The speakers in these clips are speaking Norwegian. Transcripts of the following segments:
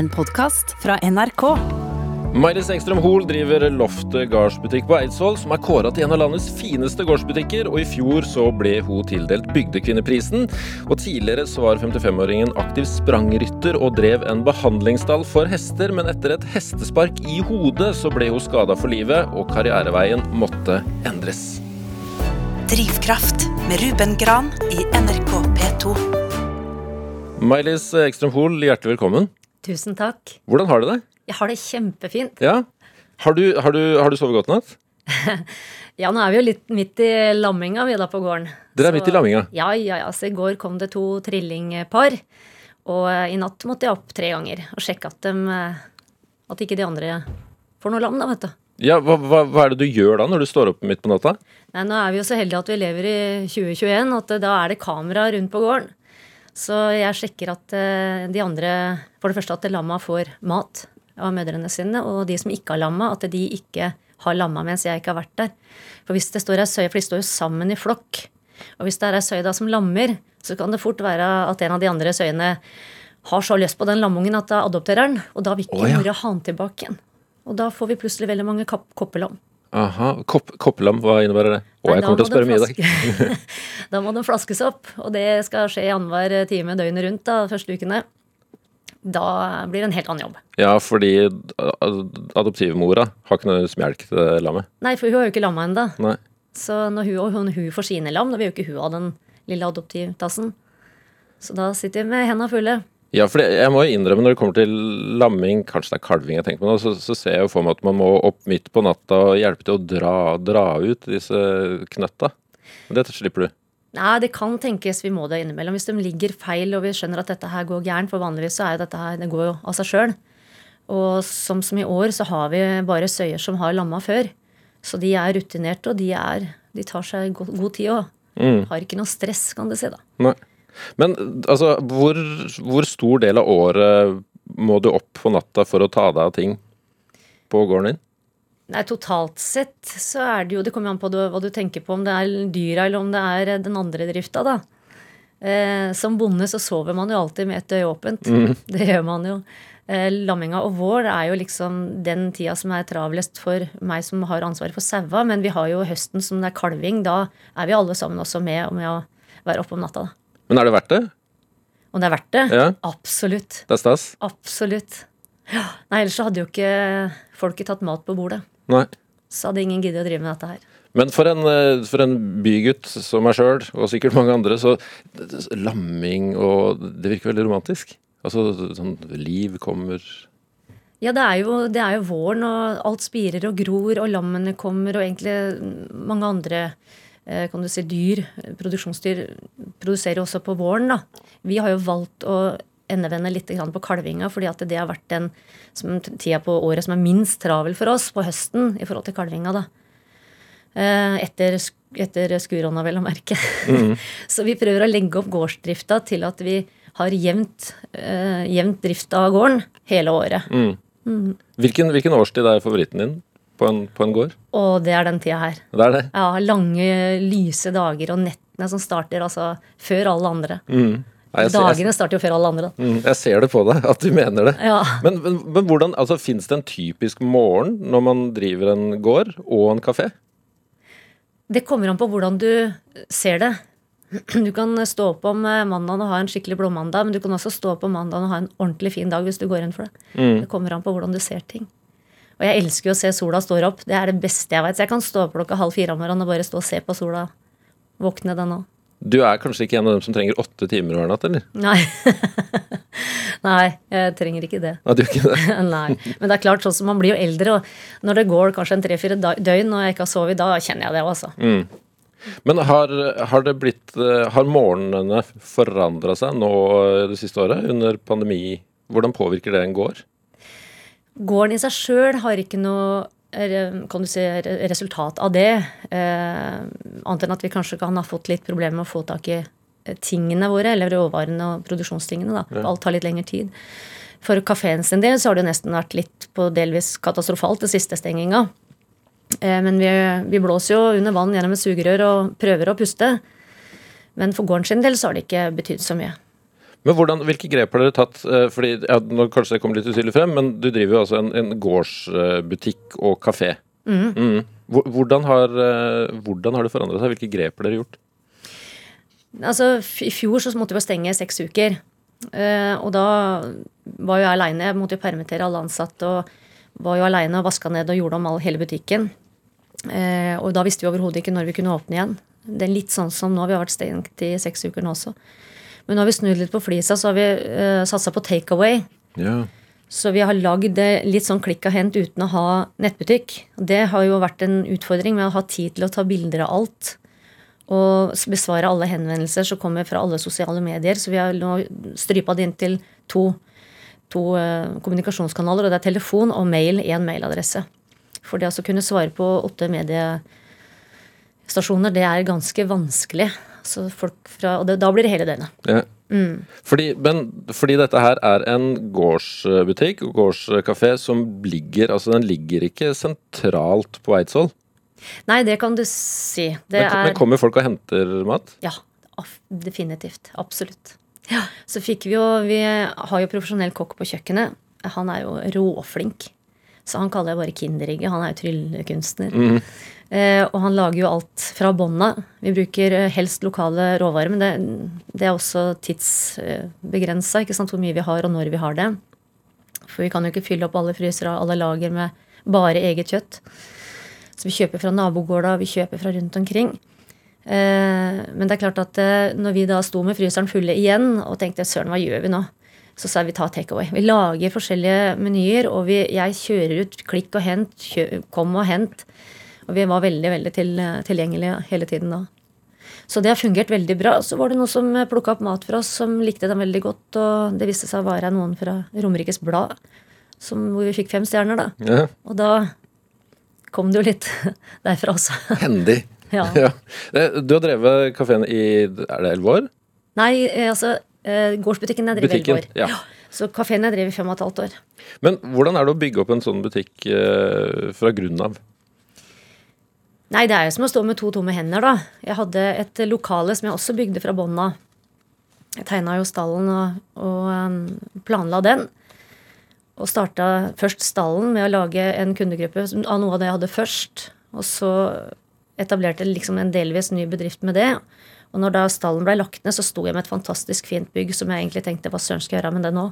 En podkast fra NRK. Mailis Engstrøm Hoel driver Loftet gardsbutikk på Eidsvoll, som er kåra til en av landets fineste gårdsbutikker, og i fjor så ble hun tildelt Bygdekvinneprisen. Og tidligere så var 55-åringen aktiv sprangrytter og drev en behandlingsstall for hester, men etter et hestespark i hodet så ble hun skada for livet, og karriereveien måtte endres. Drivkraft med Ruben Gran i NRK P2. Mailis Ekstrøm Hoel, hjertelig velkommen. Tusen takk. Hvordan har du det? Jeg har det kjempefint. Ja? Har du, har du, har du sovet godt natt? Ja, nå er vi jo litt midt i lamminga, vi da på gården. Dere er midt i lamminga? Ja, ja, ja. Så i går kom det to trillingpar. Og eh, i natt måtte jeg opp tre ganger og sjekke at, dem, eh, at ikke de andre får noe lam, da, vet du. Ja, hva, hva, hva er det du gjør da, når du står opp midt på natta? Nei, nå er vi jo så heldige at vi lever i 2021, at eh, da er det kamera rundt på gården. Så jeg sjekker at eh, de andre For det første at lamma får mat av mødrene sine, og de som ikke har lamma, at de ikke har lamma mens jeg ikke har vært der. For hvis det står ei søye, for de står jo sammen i flokk, og hvis det er ei søye da som lammer, så kan det fort være at en av de andre søyene har så lyst på den lammungen at det adopterer den, og da vil ikke ja. mora ha den tilbake igjen. Og da får vi plutselig veldig mange kopp koppelam. Aha, Kopp, Koppelam, hva innebærer det? Å, jeg kommer til å spørre mye i dag. da må den flaskes opp, og det skal skje annenhver time døgnet rundt da, første ukene. Da blir det en helt annen jobb. Ja, fordi ad- adoptivmora har ikke noe melk til lammet. Nei, for hun har jo ikke lamma ennå. Så når hun, hun, hun får sine lam, da vil jo ikke hun ha den lille adoptivtassen. Så da sitter vi med henda fulle. Ja, for jeg må jo innrømme når det kommer til lamming, kanskje det er kalving jeg tenker på nå, så, så ser jeg jo for meg at man må opp midt på natta og hjelpe til å dra, dra ut disse knøtta. Men dette slipper du. Nei, det kan tenkes vi må det innimellom. Hvis de ligger feil og vi skjønner at dette her går gærent, for vanligvis så er dette her, det går jo av seg sjøl. Og som, som i år så har vi bare søyer som har lamma før. Så de er rutinerte, og de, er, de tar seg god, god tid òg. Mm. har ikke noe stress, kan du si, da. Nei. Men altså, hvor, hvor stor del av året må du opp på natta for å ta deg av ting på gården din? Nei, totalt sett så er det jo Det kommer an på hva du tenker på, om det er dyra eller om det er den andre drifta, da. Eh, som bonde så sover man jo alltid med et øye åpent. Det gjør man jo. Eh, lamminga og vår er jo liksom den tida som er travlest for meg som har ansvaret for saua, men vi har jo høsten som det er kalving. Da er vi alle sammen også med med å være oppe om natta. da. Men er det verdt det? Om det er verdt det? Ja. Absolutt. Det er stas? Absolutt. Ja. Nei, ellers så hadde jo ikke folket tatt mat på bordet. Nei. Så hadde ingen giddet å drive med dette her. Men for en, eh, for en bygutt som meg sjøl, og sikkert mange andre, så lamming og Det virker veldig romantisk. Altså sånn liv kommer Ja, det er, jo, det er jo våren, og alt spirer og gror, og lammene kommer, og egentlig mange andre kan du si, dyr, produksjonsdyr, produserer også på våren. da. Vi har jo valgt å endevende litt på kalvinga, fordi at det har vært den som, tida på året som er minst travel for oss på høsten i forhold til kalvinga. da. Eh, Etter, etter skuronna, vel å merke. Så vi prøver å legge opp gårdsdrifta til at vi har jevnt, eh, jevnt drift av gården hele året. Hvilken, hvilken årstid er favoritten din på en, på en gård? Og det er den tida her. Det er det. Ja, lange, lyse dager og nettene som starter altså før alle andre. Mm. Nei, ser- Dagene starter jo før alle andre. mm, jeg ser det på deg, at du mener det. Ja. Men, men, men hvordan, altså Fins det en typisk morgen når man driver en gård og en kafé? Det kommer an på hvordan du ser det. Du kan stå opp om eh, mandagen og ha en skikkelig blåmandag, men du kan også stå opp om mandagen og ha en ordentlig fin dag hvis du går inn for det. Det kommer an på hvordan du ser ting. Og jeg elsker jo å se sola står opp. Det er det beste jeg vet. Så jeg kan stå opp klokka halv fire om morgenen og bare stå og se på sola. Våkne den òg. Du er kanskje ikke en av dem som trenger åtte timer hver natt, eller? Nei. Nei, jeg trenger ikke det. Ah, du ikke det? Nei. Men det er klart, sånn som man blir jo eldre, og når det går kanskje en tre-fire døgn og jeg ikke har sovet, da kjenner jeg det også. Men har, har det blitt eh, Har morgenene forandra seg nå eh, det siste året, under pandemi? Hvordan påvirker det en gård? Gården i seg sjøl har ikke noe kan du si, resultat av det. Eh, annet enn at vi kanskje kan ha fått litt problemer med å få tak i eh, tingene våre, eller råvarene og produksjonstingene. da. Alt tar litt lengre tid. For kafeen sin del så har det jo nesten vært litt på delvis katastrofalt, det siste stenginga. Eh, Men vi, vi blåser jo under vann gjennom et sugerør og prøver å puste. Men for gården sin del så har det ikke betydd så mye. Men hvordan, hvilke grep har dere tatt? Eh, fordi, ja, nå Kanskje det kommer litt utydelig frem, men du driver jo altså en, en gårdsbutikk og kafé. Mm. Hvordan, har, eh, hvordan har det forandret seg? Hvilke grep har dere gjort? Altså, I fjor så måtte vi stenge seks uker. Eh, og da var jo jeg aleine. Jeg måtte jo permittere alle ansatte. Og var jo aleine og vaska ned og gjorde om all, hele butikken. og da visste vi overhodet ikke når vi kunne åpne igjen. Det er litt sånn som nå. Vi har vært stengt i seks uker nå også. Men nå har vi snudd litt på flisa, så har vi uh, satsa på takeaway. Ja. Så vi har lagd litt sånn klikk og hent uten å ha nettbutikk. Det har jo vært en utfordring med å ha tid til å ta bilder av alt. Og besvare alle henvendelser som kommer fra alle sosiale medier. Så vi har nå strypa det inn til to, to uh, kommunikasjonskanaler. Og det er telefon og mail, én mailadresse. For det å kunne svare på åtte mediestasjoner, det er ganske vanskelig. Så folk fra, og det, da blir det hele døgnet. Ja. Mm. Fordi, men fordi dette her er en gårdsbutikk og gårdskafé som ligger Altså den ligger ikke sentralt på Eidsvoll? Nei, det kan du si. Det men, men kommer folk og henter mat? Ja, definitivt. Absolutt. Ja, så fikk vi jo Vi har jo profesjonell kokk på kjøkkenet. Han er jo råflink. Så han kaller jeg bare Kinderegget. Han er jo tryllekunstner. Mm. Eh, og han lager jo alt fra bånda. Vi bruker eh, helst lokale råvarer, men det, det er også tidsbegrensa hvor mye vi har, og når vi har det. For vi kan jo ikke fylle opp alle frysere og alle lager med bare eget kjøtt. Så vi kjøper fra nabogårda, vi kjøper fra rundt omkring. Eh, men det er klart at når vi da sto med fryseren fulle igjen og tenkte søren, hva gjør vi nå? Så sa vi ta takeaway. Vi lager forskjellige menyer, og vi, jeg kjører ut klikk og hent, kjø, kom og hent. Og vi var veldig veldig til, tilgjengelige hele tiden da. Så det har fungert veldig bra. Så var det noen som plukka opp mat fra oss, som likte den veldig godt. Og det viste seg å være noen fra Romerikes Blad, som, hvor vi fikk fem stjerner, da. Ja. Og da kom det jo litt derfra også. Hendig. ja. ja. Eh, du har drevet kafeen i er det elleve år? Nei, eh, altså gårdsbutikken jeg drev elleve år. Ja. Så kafeen jeg drev i fem og et halvt år. Men hvordan er det å bygge opp en sånn butikk fra grunnen av? Nei, det er jo som å stå med to tomme hender, da. Jeg hadde et lokale som jeg også bygde fra bånn av. Jeg tegna jo stallen og, og um, planla den. Og starta først stallen med å lage en kundegruppe av noe av det jeg hadde først. Og så etablerte liksom en delvis ny bedrift med det. Og når da stallen blei lagt ned, så sto jeg med et fantastisk fint bygg som jeg egentlig tenkte hva søren skal jeg gjøre med det nå?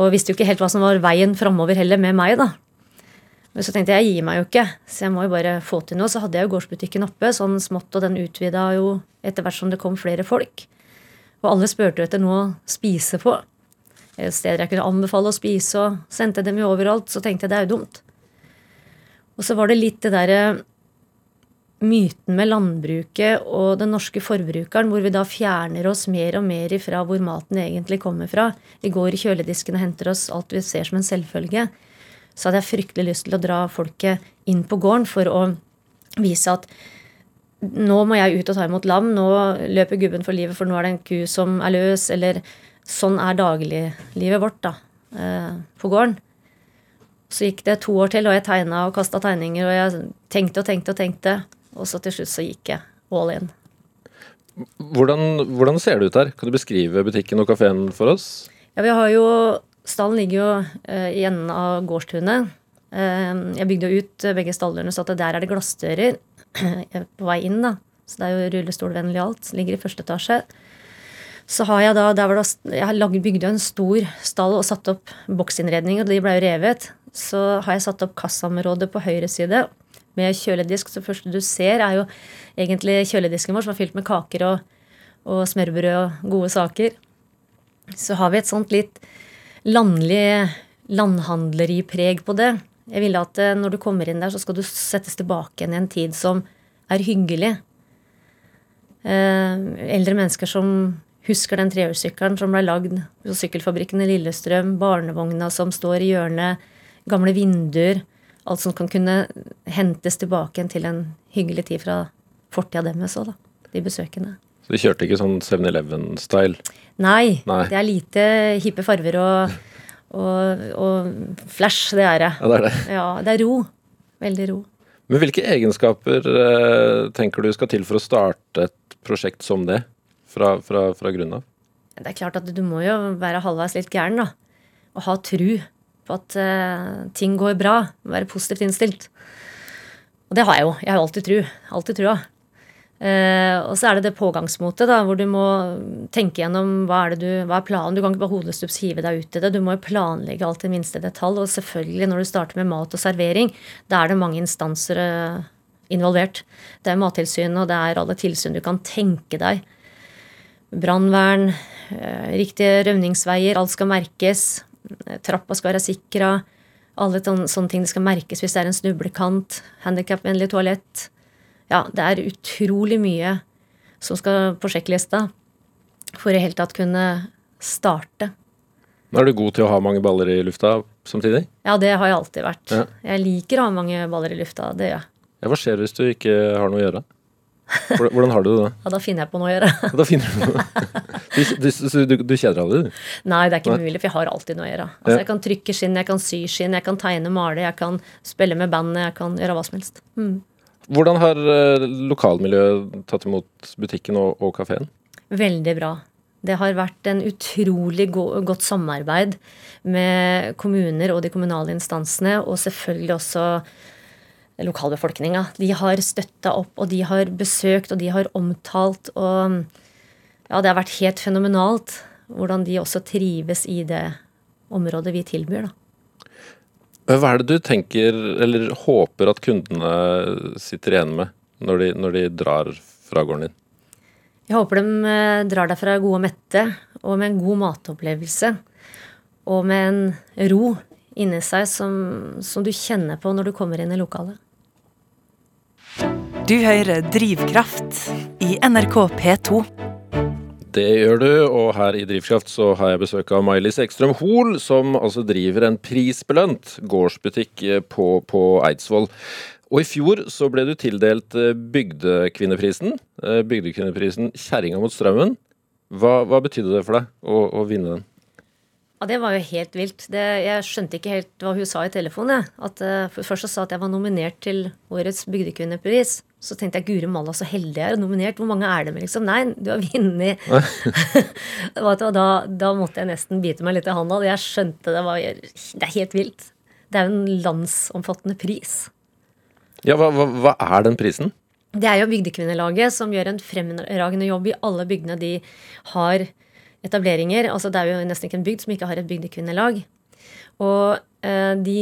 Og visste jo ikke helt hva som var veien framover heller med meg, da. Men så tenkte jeg jeg gir meg jo ikke, så jeg må jo bare få til noe. Så hadde jeg jo gårdsbutikken oppe, sånn smått, og den utvida jo etter hvert som det kom flere folk. Og alle spurte etter noe å spise på. Steder jeg kunne anbefale å spise, og sendte dem jo overalt. Så tenkte jeg det er jo dumt. Og så var det litt det derre myten med landbruket og den norske forbrukeren, hvor vi da fjerner oss mer og mer ifra hvor maten egentlig kommer fra. Vi går i kjøledisken og henter oss alt vi ser som en selvfølge så hadde jeg fryktelig lyst til å dra folket inn på gården for å vise at nå må jeg ut og ta imot lam, nå løper gubben for livet, for nå er det en ku som er løs, eller sånn er dagliglivet vårt da, eh, på gården. Så gikk det to år til, og jeg tegna og kasta tegninger, og jeg tenkte og tenkte og tenkte, og så til slutt så gikk jeg all in. Hvordan, hvordan ser det ut her? Kan du beskrive butikken og kafeen for oss? Ja, Vi har jo Stallen ligger jo uh, i enden av gårdstunet. Eh, jeg bygde jo ut begge stallene så at der er det glassdører på vei inn. da. Så det er jo rullestolvennlig alt. Ligger i første etasje. Så har jeg da, der var det, jeg har jo en stor stall og satt opp boksinnredninger, og de ble jo revet. Så har jeg satt opp kassaområdet på høyre side med kjøledisk. Så det første du ser, er jo egentlig kjøledisken vår som er fylt med kaker og, og smørbrød og gode saker. Så har vi et sånt litt landlig landhandleripreg på det. Jeg ville at eh, når du kommer inn der, så skal du settes tilbake igjen i en tid som er hyggelig. Eh, eldre mennesker som husker den trehjulssykkelen som ble lagd på sykkelfabrikken i Lillestrøm, barnevogna som står i hjørnet, gamle vinduer. Alt som kan kunne hentes tilbake til en hyggelig tid fra fortida deres òg, da. De besøkende. Så de kjørte ikke sånn 7-Eleven-style? Nei, Nei, Det er lite hippe farver og, og, og flash, det er det. Ja, det er det. Ja, det er ro. Veldig ro. Men hvilke egenskaper eh, tenker du skal til for å starte et prosjekt som det, fra, fra, fra grunnen av? Det er klart at du må jo være halvveis litt gæren, da. Og ha tru på at uh, ting går bra. Være positivt innstilt. Og det har jeg jo. Jeg har alltid tru. Alltid trua. Uh, og så er det det pågangsmotet, da, hvor du må tenke gjennom hva er, du, hva er planen. Du kan ikke bare hodestups hive deg ut i det. Du må jo planlegge alt i minste detalj. Og selvfølgelig, når du starter med mat og servering, da er det mange instanser uh, involvert. Det er Mattilsynet, og det er alle tilsyn du kan tenke deg. Brannvern, riktige rømningsveier, alt skal merkes. Trappa skal være sikra. Alle sånne ting det skal merkes hvis det er en snublekant. Handikapvennlig toalett ja, det er utrolig mye som skal på sjekklista for i hele tatt kunne starte. Er du god til å ha mange baller i lufta samtidig? Ja, det har jeg alltid vært. Ja. Jeg liker å ha mange baller i lufta. Det gjør jeg. Ja, hva skjer hvis du ikke har noe å gjøre? Hvordan har du det da? Ja, Da finner jeg på noe å gjøre. da finner Du noe. Du, du, du, kjeder aldri, du? Nei, det er ikke mulig, for jeg har alltid noe å gjøre. Altså. Jeg kan trykke skinn, jeg kan sy skinn, jeg kan tegne, male, jeg kan spille med bandet, jeg kan gjøre hva som helst. Mm. Hvordan har eh, lokalmiljøet tatt imot butikken og, og kafeen? Veldig bra. Det har vært en utrolig godt samarbeid med kommuner og de kommunale instansene, og selvfølgelig også lokalbefolkninga. De har støtta opp, og de har besøkt, og de har omtalt. Og ja, det har vært helt fenomenalt hvordan de også trives i det området vi tilbyr, da. Hva er det du tenker, eller håper at kundene sitter igjen med når de, når de drar fra gården din? Jeg håper de eh, drar derfra gode og mette, og med en god matopplevelse. Og med en ro inni seg som, som du kjenner på når du kommer inn i lokalet. Du hører Drivkraft i NRK P2. Det gjør du, og her i Drivkraft så har jeg besøk av Mailis Ekstrøm Hoel, som altså driver en prisbelønt gårdsbutikk eh, på, på Eidsvoll. Og i fjor så ble du tildelt eh, Bygdekvinneprisen. Eh, bygdekvinneprisen Kjerringa mot strømmen. Hva, hva betydde det for deg å, å vinne den? Ja, Det var jo helt vilt. Det, jeg skjønte ikke helt hva hun sa i telefonen. At, uh, først så sa at jeg var nominert til årets bygdekvinnepris. Så tenkte jeg guri malla, så heldig jeg er nominert. Hvor mange er det med, liksom? Nei, du har vunnet. da, da, måtte jeg nesten bite meg litt i handa. Jeg skjønte det var Det er helt vilt. Det er jo en landsomfattende pris. Ja, hva, hva, hva er den prisen? Det er jo Bygdekvinnelaget som gjør en fremragende jobb i alle bygdene de har etableringer. Altså det er jo nesten ikke en bygd som ikke har et bygdekvinnelag. Og de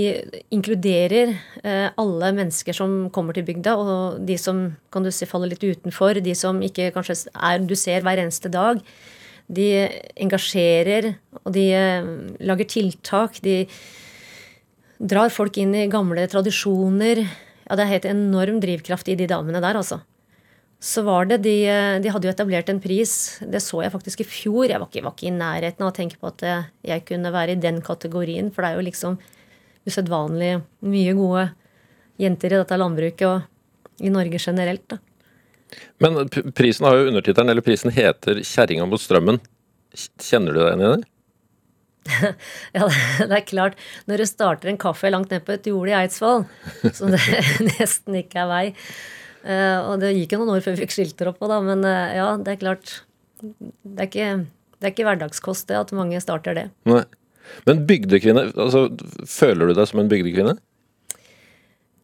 inkluderer eh, alle mennesker som kommer til bygda, og de som kan du si, faller litt utenfor, de som ikke kanskje er du ser hver eneste dag. De engasjerer, og de eh, lager tiltak. De drar folk inn i gamle tradisjoner. Ja, det er helt enorm drivkraft i de damene der, altså så var det de, de, hadde jo etablert en pris. Det så jeg faktisk i fjor. Jeg var ikke, var ikke, i nærheten av å tenke på at jeg kunne være i den kategorien. For det er jo liksom usedvanlig mye gode jenter i dette landbruket og i Norge generelt. da. Men prisen har jo undertittelen, eller prisen heter 'Kjerringa mot strømmen'. Kjenner du deg igjen i det? ja, det er klart. Når du starter en kaffe langt ned på et jord i Eidsvoll, som det nesten ikke er vei, og det gikk jo noen år før vi fikk skilter oppå, da, men uh, ja, det er klart Det er ikke, det er ikke hverdagskost det at mange starter det. Nei. Men bygdekvinne, altså føler du deg som en bygdekvinne?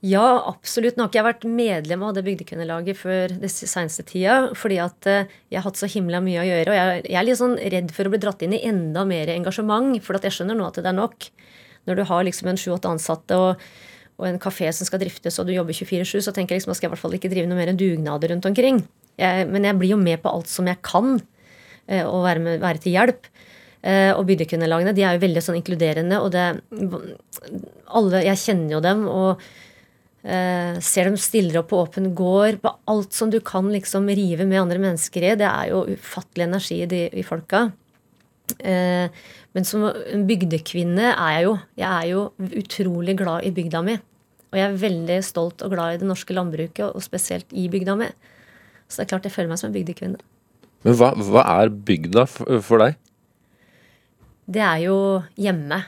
Ja, absolutt. Nå har ikke jeg vært medlem av det bygdekvinnelaget før det seneste tida, fordi at uh, jeg har hatt så himla mye å gjøre. Og jeg, jeg, er litt sånn redd for å bli dratt inn i enda mer engasjement, for at jeg skjønner nå at det er nok. Når du har liksom en sju-åtte ansatte og og en kafé som skal driftes, og du jobber 24-7, så tenker jeg liksom, da skal jeg i hvert fall ikke drive noe mer enn dugnader rundt omkring. Jeg, men jeg blir jo med på alt som jeg kan, eh, og være, med, være til hjelp. Eh, og bygdekvinnelagene de er jo veldig sånn inkluderende, og det alle, Jeg kjenner jo dem og eh, ser dem stiller opp på åpen gård. På alt som du kan liksom rive med andre mennesker i. Det er jo ufattelig energi i, de, i folka. Eh, men som bygdekvinne er jeg jo. Jeg er jo utrolig glad i bygda mi. Og jeg er veldig stolt og glad i det norske landbruket, og spesielt i bygda mi. Så det er klart jeg føler meg som en bygdekvinne. Men hva, hva er bygda for deg? Det er jo hjemme.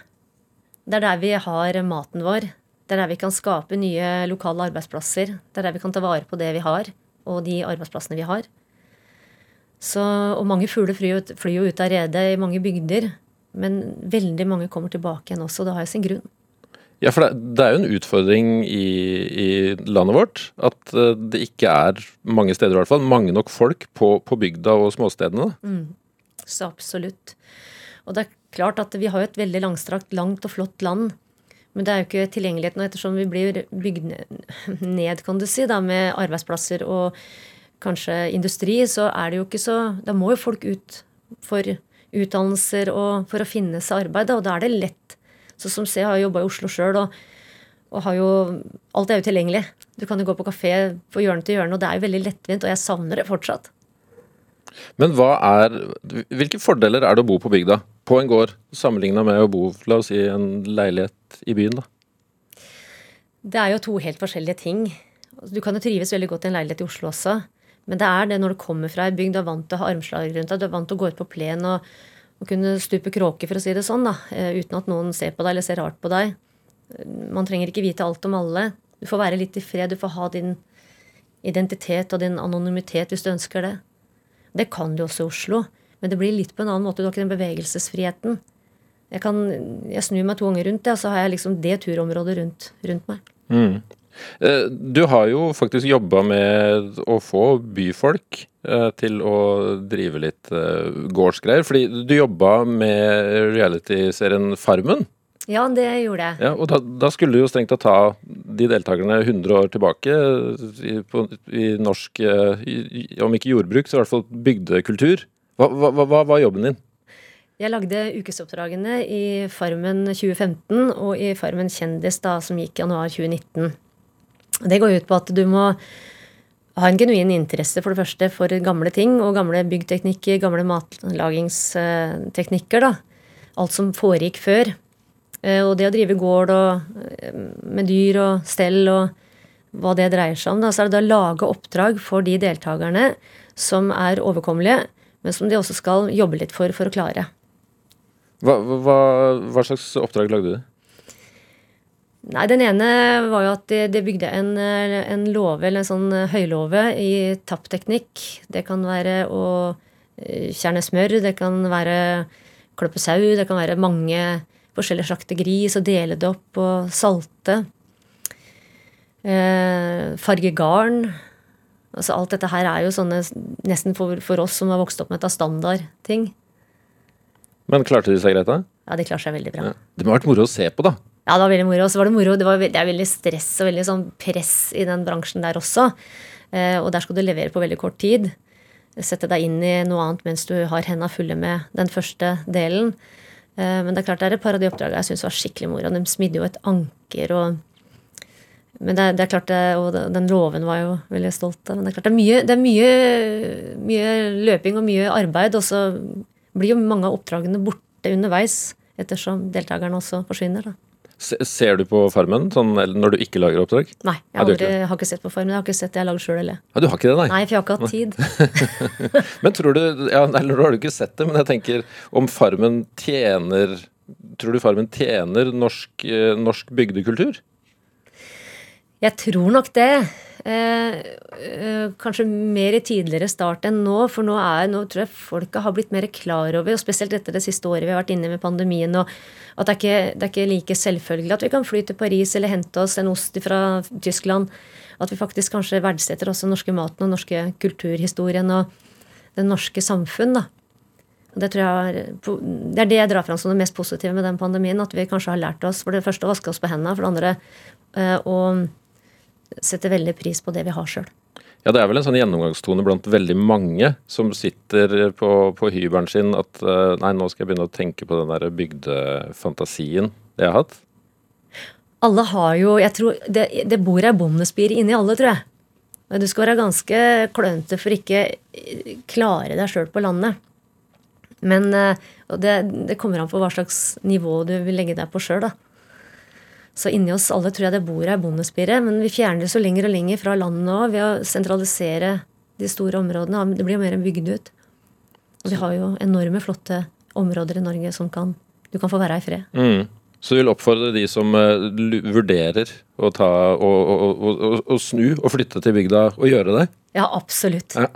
Det er der vi har maten vår. Det er der vi kan skape nye lokale arbeidsplasser. Det er der vi kan ta vare på det vi har, og de arbeidsplassene vi har. Så, og mange fugler flyr, jo- flyr jo ut av redet i mange bygder. Men veldig mange kommer tilbake igjen også, og det har jo sin grunn. Ja, for det, det er jo en utfordring i, i landet vårt at eh, det ikke er, mange steder i hvert fall, mange nok folk på, på bygda og småstedene. Mm. Så absolutt. Og det er klart at vi har jo et veldig langstrakt, langt og flott land. Men det er jo ikke tilgjengeligheten. Og ettersom vi blir bygd ned, kan du si, da, med arbeidsplasser og kanskje industri, så er det jo ikke så Da må jo folk ut for utdannelser og for å finne seg arbeid, og da er det lett. Så som jeg har jobba i Oslo sjøl, og, og har jo Alt er jo tilgjengelig. Du kan jo gå på kafé på hjørne til hjørne, og det er jo veldig lettvint, og jeg savner det fortsatt. Men hva er, hvilke fordeler er det å bo på bygda, på en gård, sammenligna med å bo la oss si, i en leilighet i byen? da? Det er jo to helt forskjellige ting. Du kan jo trives veldig godt i en leilighet i Oslo også. Men det er det når du kommer fra ei bygd, du er vant til å ha armslag rundt deg, du er vant til å gå ut på plen og, og kunne stupe kråke, for å si det sånn, da, eh, uten at noen ser på deg eller ser rart på deg. Man trenger ikke vite alt om alle. Du får være litt i fred, du får ha din identitet og din anonymitet hvis du ønsker det. Det kan du også i Oslo, men det blir litt på en annen måte. Du har ikke den bevegelsesfriheten. Jeg, kan, jeg snur meg to ganger rundt, og så har jeg liksom det turområdet rundt, rundt meg. Eh, Du har jo faktisk jobba med å få byfolk eh, til å drive litt eh, gårdsgreier. Fordi du jobba med reality-serien Farmen. Ja, det gjorde jeg. Ja, og da, da skulle du jo strengt tatt ta de deltakerne 100 år tilbake i, på, i norsk eh, i, i- Om ikke jordbruk, så i hvert fall bygdekultur. Hva, hva, hva, var jobben din? Jeg lagde ukesoppdragene i Farmen 2015 og i Farmen kjendis da, som gikk januar 2019. Det går ut på at du må ha en genuin interesse for det første for gamle ting og gamle byggteknikker, gamle matlagingsteknikker. da. Alt som foregikk før. Eh, Og det å drive gård og, eh, med dyr og stell og hva det dreier seg om, da, så er det å lage oppdrag for de deltakerne som er overkommelige, men som de også skal jobbe litt for for å klare. Hva, hva, hva slags oppdrag lagde du? Nei, Den ene var jo at de, de bygde en, eh, en låve, eller en sånn eh, høylåve, i tappteknikk. Det kan være å eh, kjerne smør, det kan være klippe sau, det kan være mange forskjellige slakte gris og dele det opp og salte. Eh, farge garn. Altså Alt dette her er jo sånne, nesten for, for oss som har vokst opp med dette, standardting. Men klarte de seg greit, da? Ja, de klarte seg veldig bra. Ja. Det må ha vært moro å se på, da. Ja, det var veldig moro. Og så var det moro. Det, var, det er veldig stress og veldig sånn press i den bransjen der også. Eh, og der skal du levere på veldig kort tid. Sette deg inn i noe annet mens du har henda fulle med den første delen. Eh, men det er klart det er et par av de oppdragene jeg syns var skikkelig moro. De smidde jo et anker og Men det, det er klart Og den låven var jo veldig stolt av. Men det er klart det er mye, det er mye, mye løping og mye arbeid. Og så blir jo mange av oppdragene borte underveis ettersom deltakerne også forsvinner. da. Se, ser du på Farmen sånn, når du ikke lager oppdrag? Nei, jeg aldri, ikke har ikke sett på Farmen. Jeg har ikke sett det jeg lager sjøl heller. Ja, du har ikke det, nei? Nei, for jeg har ikke hatt tid. Men tror du ja, Eller har du ikke sett det, men jeg tenker om Farmen tjener Tror du Farmen tjener norsk, eh, norsk bygdekultur? Jeg tror nok det. Eh, eh, kanskje mer i tidligere start enn nå, for nå, er, nå tror jeg folka har blitt mer klar over, og spesielt etter det siste året vi har vært inne med pandemien, og at det er ikke, det er ikke like selvfølgelig at vi kan fly til Paris eller hente oss en ost fra Tyskland. At vi faktisk kanskje verdsetter også norske maten og norske kulturhistorien og det norske samfunn. da. Det, jeg det er det jeg drar fram som det mest positive med den pandemien. At vi kanskje har lært oss for det første å vaske oss på hendene, for det andre eh, å sette veldig pris på det vi har sjøl. Ja, det er vel en sånn gjennomgangstone blant veldig mange som sitter på, på hybelen sin at eh, nei, nå skal jeg begynne å tenke på den der bygdefantasien jeg har hatt. Alle har jo jeg tror, Det, det bor ei bondespire inni alle, tror jeg. Men du skal være ganske klønete for ikke eh, klare deg sjøl på landet. Men eh, det, det kommer an på hva slags nivå du vil legge deg på sjøl, da. Så inni oss alle tror jeg det bor ei bondespire, men vi fjerner det så lenger og lenger fra landet nå ved å sentralisere de store områdene. Det blir jo mer en bygd ut. Og vi har jo enorme, flotte områder i Norge som kan du kan få være i fred. Mm. Så du vil oppfordre de som eh, vurderer å ta og, og, og, og, og snu og flytte til bygda, og gjøre det? Ja, absolutt. Ja.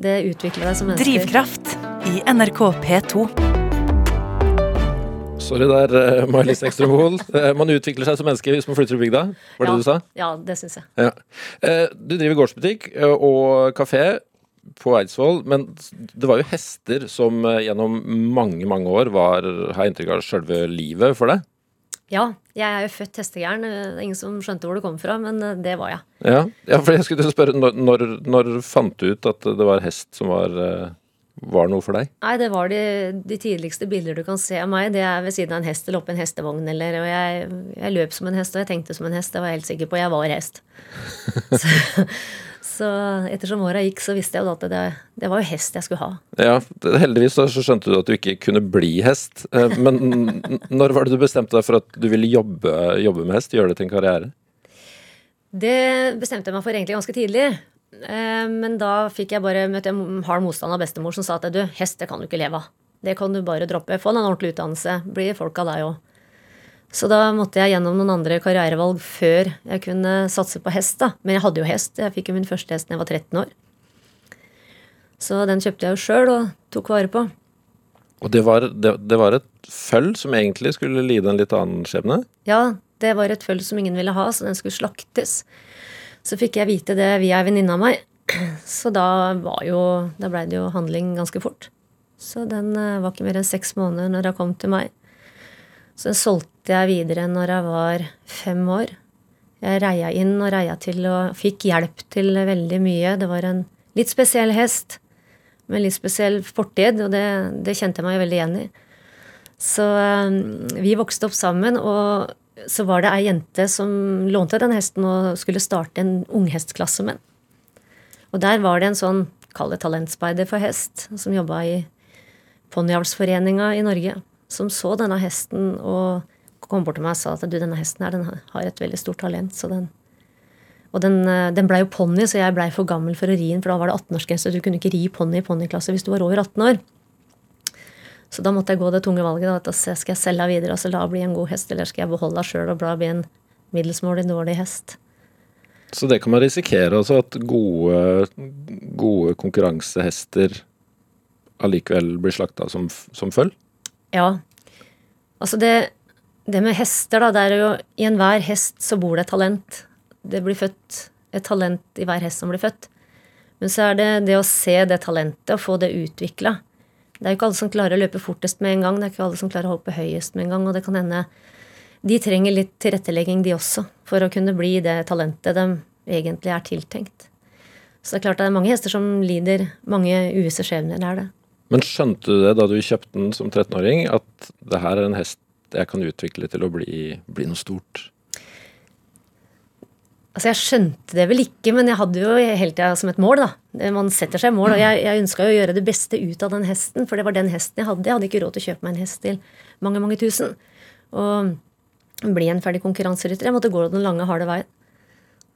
Det utvikler deg som menneske. Drivkraft i NRK P2. Sorry der, eh, May-Lise Ekstrøm Hoel. Eh, Man utvikler seg som menneske hvis man flytter til bygda. Var det ja, du sa? Ja, det syns jeg. Ja. Eh, Du driver gårdsbutikk og kafé på Eidsvoll, men det var jo hester som gjennom mange, mange år var, har jeg inntrykk av, sjølve livet for deg? Ja, jeg er jo født hestegæren. Ingen som skjønte hvor det kom fra, men det var jeg. Ja, ja for jeg skulle spørre, når, når, når fant du ut at det var hest som var, var noe for deg? Nei, det var de, de tidligste bilder du kan se av meg. Det er ved siden av en hest eller oppi en hestevogn. Eller, og jeg, jeg løp som en hest, og jeg tenkte som en hest. Det var jeg helt sikker på. Jeg var hest. så, så ettersom åra gikk, så visste jeg jo at det, det var jo hest jeg skulle ha. Ja, heldigvis så så skjønte du at du ikke kunne bli hest. Eh, Men når var det du bestemte deg for at du ville jobbe, jobbe med hest? Gjøre det til en karriere? Det bestemte jeg meg for egentlig ganske tidlig. Eh, Men da fikk jeg bare møte en hard motstand av bestemor som sa at du, hest det kan du ikke leve av. Det kan du bare droppe. Få deg en ordentlig utdannelse. Blir folk av deg òg. Så da måtte jeg gjennom noen andre karrierevalg før jeg kunne satse på hest. da. Men jeg hadde jo hest. Jeg fikk jo min første hest da jeg var 13 år. Så den kjøpte jeg jo sjøl og tok vare på. Og det var, det, det var et føll som egentlig skulle lide en litt annen skjebne? Ja, det var et føll som ingen ville ha, så den skulle slaktes. Så fikk jeg vite det via ei venninne av meg. Så da Da blei det jo handling ganske fort. Så den eh, var ikke mer enn seks måneder når hun kom til meg. Så den solgte jeg videre når jeg var fem år. Jeg reia inn og reia til og fikk hjelp til veldig mye. Det var en litt spesiell hest med litt spesiell fortid, og det, det kjente jeg meg veldig igjen i. Så eh, vi vokste opp sammen, og så var det ei jente som lånte den hesten og skulle starte en unghestklasse med den. Og der var det en sånn, kall det talentspeider for hest, som jobba i Ponyavlsforeninga i Norge, som så denne hesten og kom bort til meg og sa at du, denne hesten her, den har et veldig stort talent. så den og den, eh, den blei jo ponni, så jeg blei for gammel for å ri den, for da var det 18-årsgrense. Du kunne ikke ri ponni i ponniklasse hvis du var over 18 år. Så da måtte jeg gå det tunge valget. da, at da Skal jeg selge videre og så la henne bli en god hest, eller skal jeg beholde sjøl og bla bli en middelsmålig dårlig hest? Så det kan man risikere også, at gode, gode konkurransehester allikevel blir slakta som, som føll? Ja. Altså det, det med hester, da, det er jo I enhver hest så bor det et talent. Det blir født et talent i hver hest som blir født. Men så er det det å se det talentet og få det utvikla. Det er jo ikke alle som klarer å løpe fortest med en gang. Det er ikke alle som klarer å hoppe høyest med en gang. Og det kan hende de trenger litt tilrettelegging, de også, for å kunne bli det talentet de egentlig er tiltenkt. Så det er klart det er mange hester som lider mange uvisse skjebner. Det er det. Men skjønte du det da du kjøpte den som 13-åring, at det her er en hest jeg kan utvikle til å bli, bli noe stort? Altså, jeg skjønte det vel ikke, men jeg hadde jo hele tida som et mål, da. Man setter seg mål, og jeg, jeg ønska å gjøre det beste ut av den hesten, for det var den hesten jeg hadde. Jeg hadde ikke råd til å kjøpe meg en hest til mange, mange tusen. Og bli en ferdig konkurranserytter. Jeg måtte gå den lange, harde veien.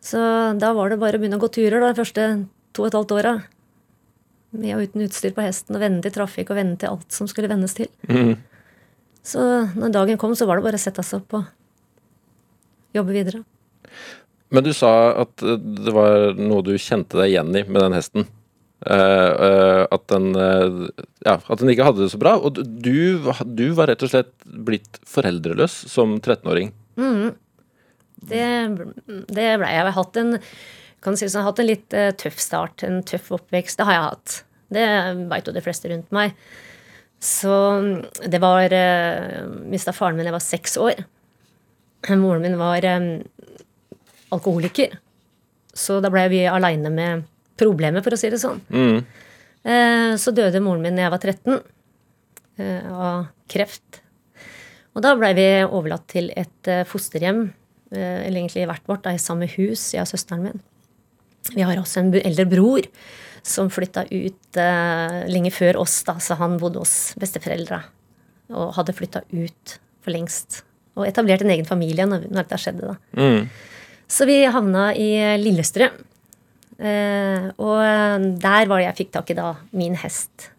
Så da var det bare å begynne å gå turer da, de første to og et halvt åra. Med og uten utstyr på hesten, og vende til trafikk og vende til alt som skulle vendes til. Så når dagen kom, så var det bare å sette seg opp og jobbe videre. Men du sa at eh, det var noe du kjente deg igjen i med den hesten. Uh, uh, at, den, uh, ja, at den ikke hadde det så bra. Og du, du var rett og slett blitt foreldreløs som 13-åring. Det, det ble jeg. Jeg har hatt en, si sånn, hatt en litt tøff start, en tøff oppvekst. Det har jeg hatt. Det veit jo de fleste rundt meg. Så mm, det var uh, Mista faren min da jeg var seks år. Moren min var alkoholiker. Så da ble vi aleine med problemet, for å si det sånn. Mm. så døde moren min da jeg var 13 eh, av kreft. Og da blei vi overlatt til et eh, fosterhjem, eh, eller egentlig hvert vårt, i samme hus, jeg og søsteren min. Vi har også en eldre bror som flytta ut eh, lenge før oss, da, så han bodde hos besteforeldra. Og hadde flytta ut for lengst. Og etablert en egen familie når, når dette skjedde. da. Så vi havna i Lillestrøm. Eh, og der var det jeg fikk tak i da min hest.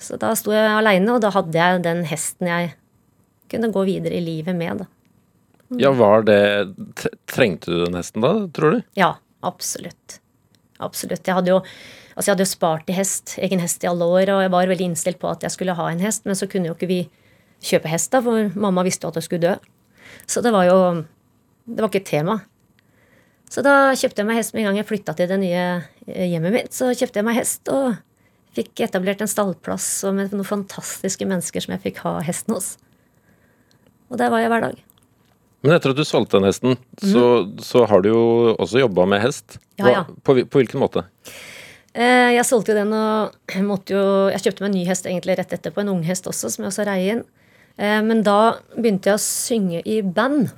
Så da sto jeg aleine, og da hadde jeg den hesten jeg kunne gå videre i livet med. da. Ja, var det Trengte du den hesten da, tror du? Ja, absolutt. absolutt. Jeg hadde jo Altså, jeg hadde jo spart til hest, egen hest i alle år, og jeg var veldig innstilt på at jeg skulle ha en hest, men så kunne jo ikke vi kjøpe hest, da, for mamma visste jo at jeg skulle dø. Så det var jo Det var ikke et tema. Så da kjøpte jeg meg hest med en gang jeg flytta til det nye eh, hjemmet mitt. Så kjøpte jeg meg hest og fikk etablert en stallplass med noen fantastiske mennesker som jeg fikk ha hesten hos. Og der var jeg hver dag. Men etter at du solgte den hesten, så, så har du jo også jobba med hest. Ja, ja. På, på hvilken måte? Eh, Jeg solgte jo den og måtte jo Jeg kjøpte meg en ny hest egentlig rett etterpå, en unghest også, som jeg også rei inn. Eh, Men da begynte jeg å synge i band.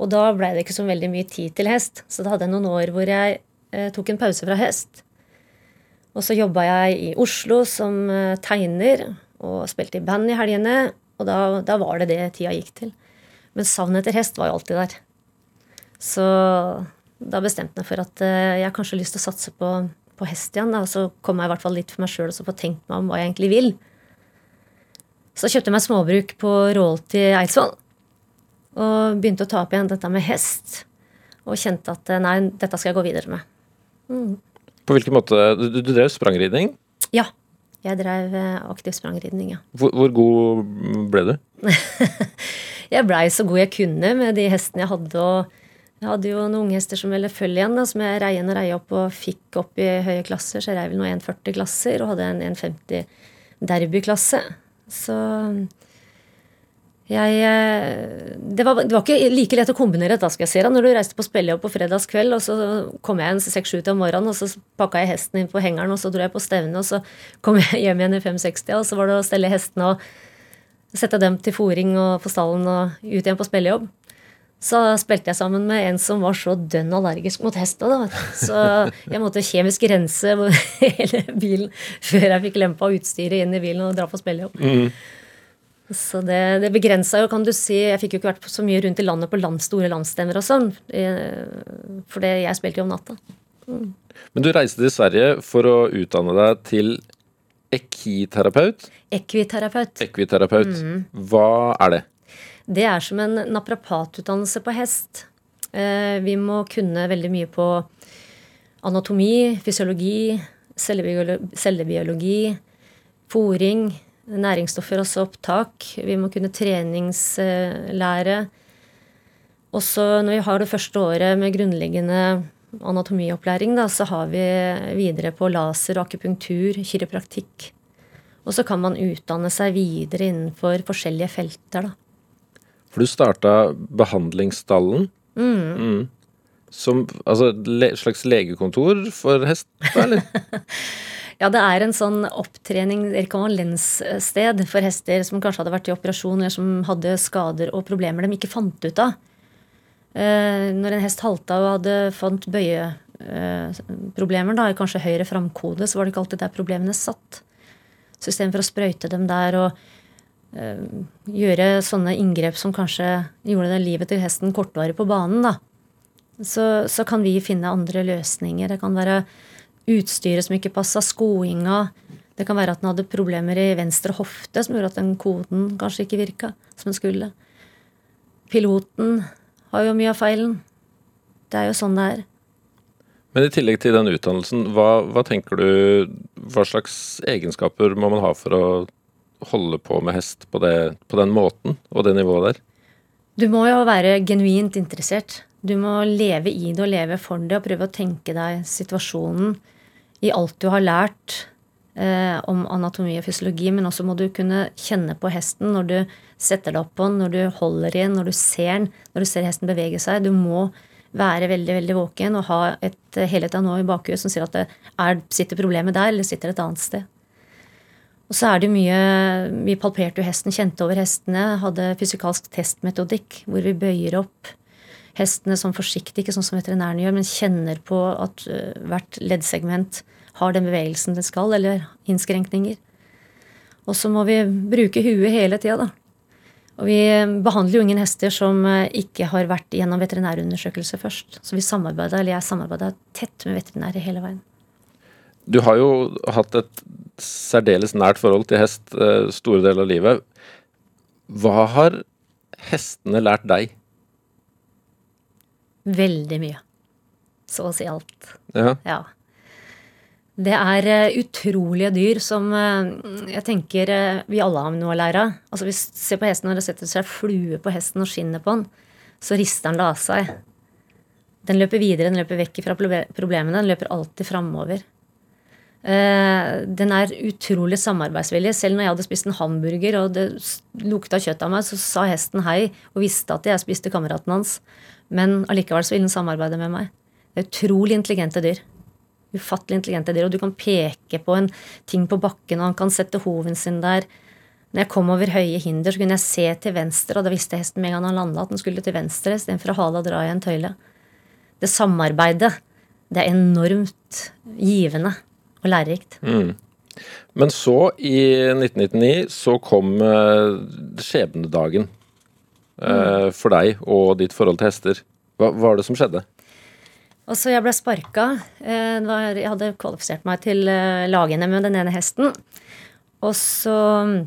Og da blei det ikke så veldig mye tid til hest. Så da hadde jeg noen år hvor jeg eh, tok en pause fra hest. Og så jobba jeg i Oslo som eh, tegner og spilte i band i helgene. Og da, da var det det tida gikk til. Men savnet etter hest var jo alltid der. Så da bestemte jeg meg for at eh, jeg har kanskje lyst til å satse på, på hest igjen. Da. Og så kom jeg i hvert fall litt for meg sjøl og så få tenkt meg om hva jeg egentlig vil. Så kjøpte jeg meg småbruk på Rålt i Eidsvoll. Og begynte å ta opp igjen dette med hest. Og kjente at eh, nei, dette skal jeg gå videre med. På hvilken måte? Du, du drev sprangridning. Ja. Jeg drev eh, aktiv sprangridning, ja. Hvor, hvor god ble du? Jeg blei så god jeg kunne med de hestene jeg hadde. og jeg hadde jo noen unghester som ville følge igjen, da, som jeg rei inn og rei opp og fikk opp i høye klasser. Så jeg rei vel noen 1,40-klasser og hadde en 1,50 derbyklasse. Så jeg eh, det var, det var ikke like lett å kombinere dette, skal jeg si. da, Når du reiste på spillejobb på fredagskveld, og så kom jeg en seks-sju til om morgenen, og så pakka jeg hesten inn på hengeren, og så dro jeg på stevne, og så kom jeg hjem igjen i 560, og så var det å stelle hestene og sette dem til fòring og på stallen og ut igjen på spillejobb. Så spilte jeg sammen med en som var så dønn allergisk mot hest. Så jeg måtte kjemisk rense hele bilen før jeg fikk lempa utstyret inn i bilen og dra på spillejobb. Så det, det begrensa jo, kan du si Jeg fikk jo ikke vært så mye rundt i landet på land, store landsstemmer og sånn. for For jeg spilte jo om natta. Men du reiste til Sverige for å utdanne deg til ekiterapeut. Ekviterapeut. Ekviterapeut. Hva er det? Det er som en naprapatutdannelse på hest. Eh, Vi må kunne veldig mye på anatomi, fysiologi, cellebiolo- cellebiologi, fòring, næringsstoffer, også opptak. Vi må kunne treningslære. Også når vi har det første året med grunnleggende anatomiopplæring, da, så har vi videre på laser, akupunktur, kiropraktikk. Og så kan man utdanne seg videre innenfor forskjellige felter, da. For du starta behandlingsstallen. Mm. Som altså le, slags legekontor for hest, da, eller? Ja, det er en sånn opptrening, rekonvalenssted for hester som kanskje hadde vært i operasjon, eller som hadde skader og problemer de ikke fant ut av. Eh, når en hest halta og hadde fant bøyeproblemer, da, kanskje høyre framkode, så var det ikke alltid der problemene satt. Så istedenfor å sprøyte dem der og eh, gjøre sånne inngrep som kanskje gjorde det livet til hesten kortvarig på banen, da, så, så kan vi finne andre løsninger. Det kan være utstyret som ikke passa, skoinga. Det kan være at den hadde problemer i venstre hofte som gjorde at den koden kanskje ikke virka som den skulle. Piloten har jo mye av feilen. Det er jo sånn det er. Men i tillegg til den utdannelsen, hva, hva tenker du Hva slags egenskaper må man ha for å holde på med hest på, det, på den måten og det nivået der? Du må jo være genuint interessert. Du må leve i det og leve for det og prøve å tenke deg situasjonen i alt du har lært eh, om anatomi og fysiologi, men også må du kunne kjenne på hesten når du setter deg opp på den, når du holder i den, når du ser den, når du ser hesten bevege seg. Du må være veldig veldig våken og ha et helheten nå i bakhuet som sier at det er, sitter problemet der, eller sitter et annet sted. Og så er det mye Vi palperte jo hesten, kjente over hestene, hadde fysikalsk testmetodikk hvor vi bøyer opp hestene sånn forsiktig, ikke sånn som veterinærene gjør, men kjenner på at hvert leddsegment har den bevegelsen det skal, eller innskrenkninger. Og så må vi bruke huet hele tida, da. Og vi behandler jo ingen hester som ikke har vært gjennom veterinærundersøkelse først. Så vi samarbeider, eller jeg samarbeider tett med veterinærer hele veien. Du har jo hatt et særdeles nært forhold til hest store deler av livet. Hva har hestene lært deg? Veldig mye. Så å si alt. Ja. Ja. Det er eh, utrolige dyr som eh, jeg tenker eh, vi alle har noe å lære av. Altså Hvis du ser på hesten når det setter seg flue på hesten og skinner på den, så rister den det av seg. Den løper videre, den løper vekk fra problemene. Den løper alltid framover. Den er utrolig samarbeidsvillig. Selv når jeg hadde spist en hamburger og det lukta kjøtt av meg, så sa hesten hei og visste at jeg spiste kameraten hans. Men allikevel så vil den samarbeide med meg. Det er utrolig intelligente dyr ufattelig intelligente dyr. Og du kan peke på en ting på bakken, og han kan sette hoven sin der. Når jeg kom over høye hinder, så kunne jeg se til venstre, og da visste hesten med en gang han landa at den skulle til venstre istedenfor å hale og dra i en tøyle. Det samarbeidet, det er enormt givende og lærerikt. Mm. Men så, i 1999, så kom uh, skjebnedagen uh, for deg og ditt forhold til hester. Hva var det som skjedde? Og så jeg ble sparka. Eh, jeg hadde kvalifisert meg til lagene lag-NM med den ene hesten. Og så mm,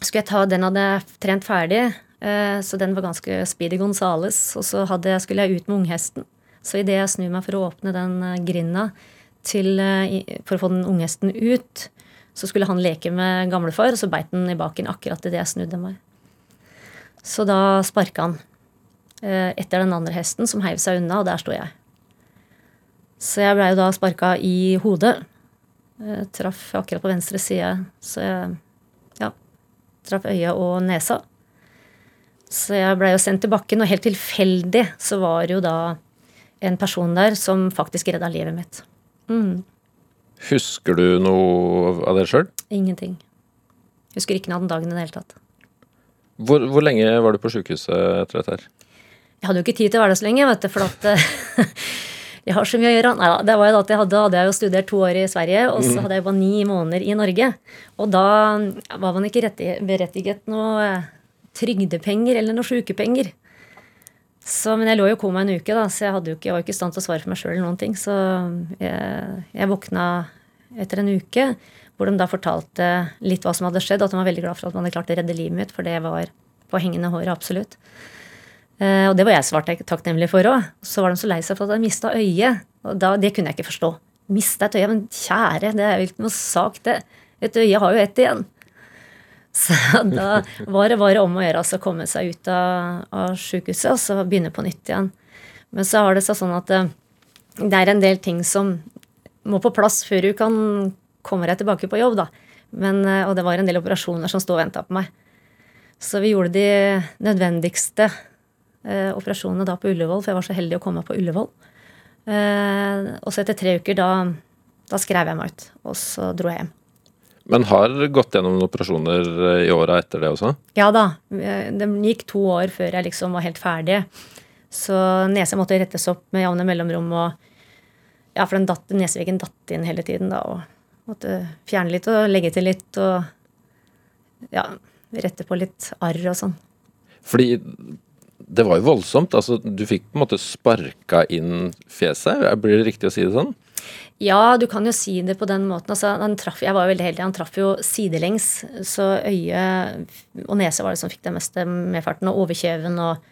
skulle jeg ta Den hadde jeg trent ferdig, eh, så den var ganske speedy Gonzales. Og så hadde, skulle jeg ut med unghesten. Så idet jeg snur meg for å åpne den grinda til, for å få den unghesten ut, så skulle han leke med gamlefar, og så beit den i baken akkurat idet jeg snudde meg. Så da sparka han etter den andre hesten, som heiv seg unna, og der sto jeg. Så jeg blei jo da sparka i hodet. Jeg traff akkurat på venstre side, så jeg ja, traff øyet og nesa. Så jeg blei jo sendt til bakken, og helt tilfeldig så var det jo da en person der som faktisk redda livet mitt. Mm. Husker du noe av det sjøl? Ingenting. Husker ikke noe av den dagen i det hele tatt. Hvor, hvor, lenge var du på sjukehuset etter dette her? Jeg hadde jo ikke tid til å være der så lenge, vet du, for at jeg har så mye å gjøre. Nei da, det var jo at jeg hadde, hadde jeg jo studert to år i Sverige, og så mm. hadde jeg bare ni måneder i Norge. Og da var man ikke berettiget noe trygdepenger eller noe sykepenger. Så, men jeg lå jo i koma en uke, da, så jeg, ikke, jeg var ikke i stand til å svare for meg sjøl. Så jeg, jeg våkna etter en uke hvor de da fortalte litt hva som hadde skjedd, at de var veldig glad for at man hadde klart å redde livet mitt, for det var på hengende håret, absolutt. Eh, og det var jeg svart takknemlig for òg. Så var de så lei seg for at jeg mista øyet. Og da, det kunne jeg ikke forstå. Mista et øye? Men kjære, det er jo ikke noe sak, det. Et øye har jo ett igjen. Så da var det bare om å gjøre altså, komme seg ut av, av sykehuset og så begynne på nytt igjen. Men så har det seg sånn at eh, det er en del ting som må på plass før du kan komme jeg tilbake på jobb. da. Men, eh, og det var en del operasjoner som sto og venta på meg. Så vi gjorde de nødvendigste eh, operasjonene da på Ullevål, for jeg var så heldig å komme på Ullevål. Eh, og så etter tre uker, da, da skrev jeg meg ut, og så dro jeg hjem. Men har gått gjennom operasjoner eh, i åra etter det også? Ja da. Eh, det gikk to år før jeg liksom var helt ferdig. Så nesa måtte rettes opp med jevne mellomrom. og ja, For den datt, neseveggen datt inn hele tiden. da, og Måtte fjerne litt og legge til litt og ja, rette på litt arr og sånn. Fordi det var jo voldsomt. altså Du fikk på en måte sparka inn fjeset. Blir det riktig å si det sånn? Ja, du kan jo si det på den måten. Altså, traff, jeg var jo veldig heldig. Han traff jo sidelengs, så øye og nese var det som fikk det meste medfarten. Og overkjeven og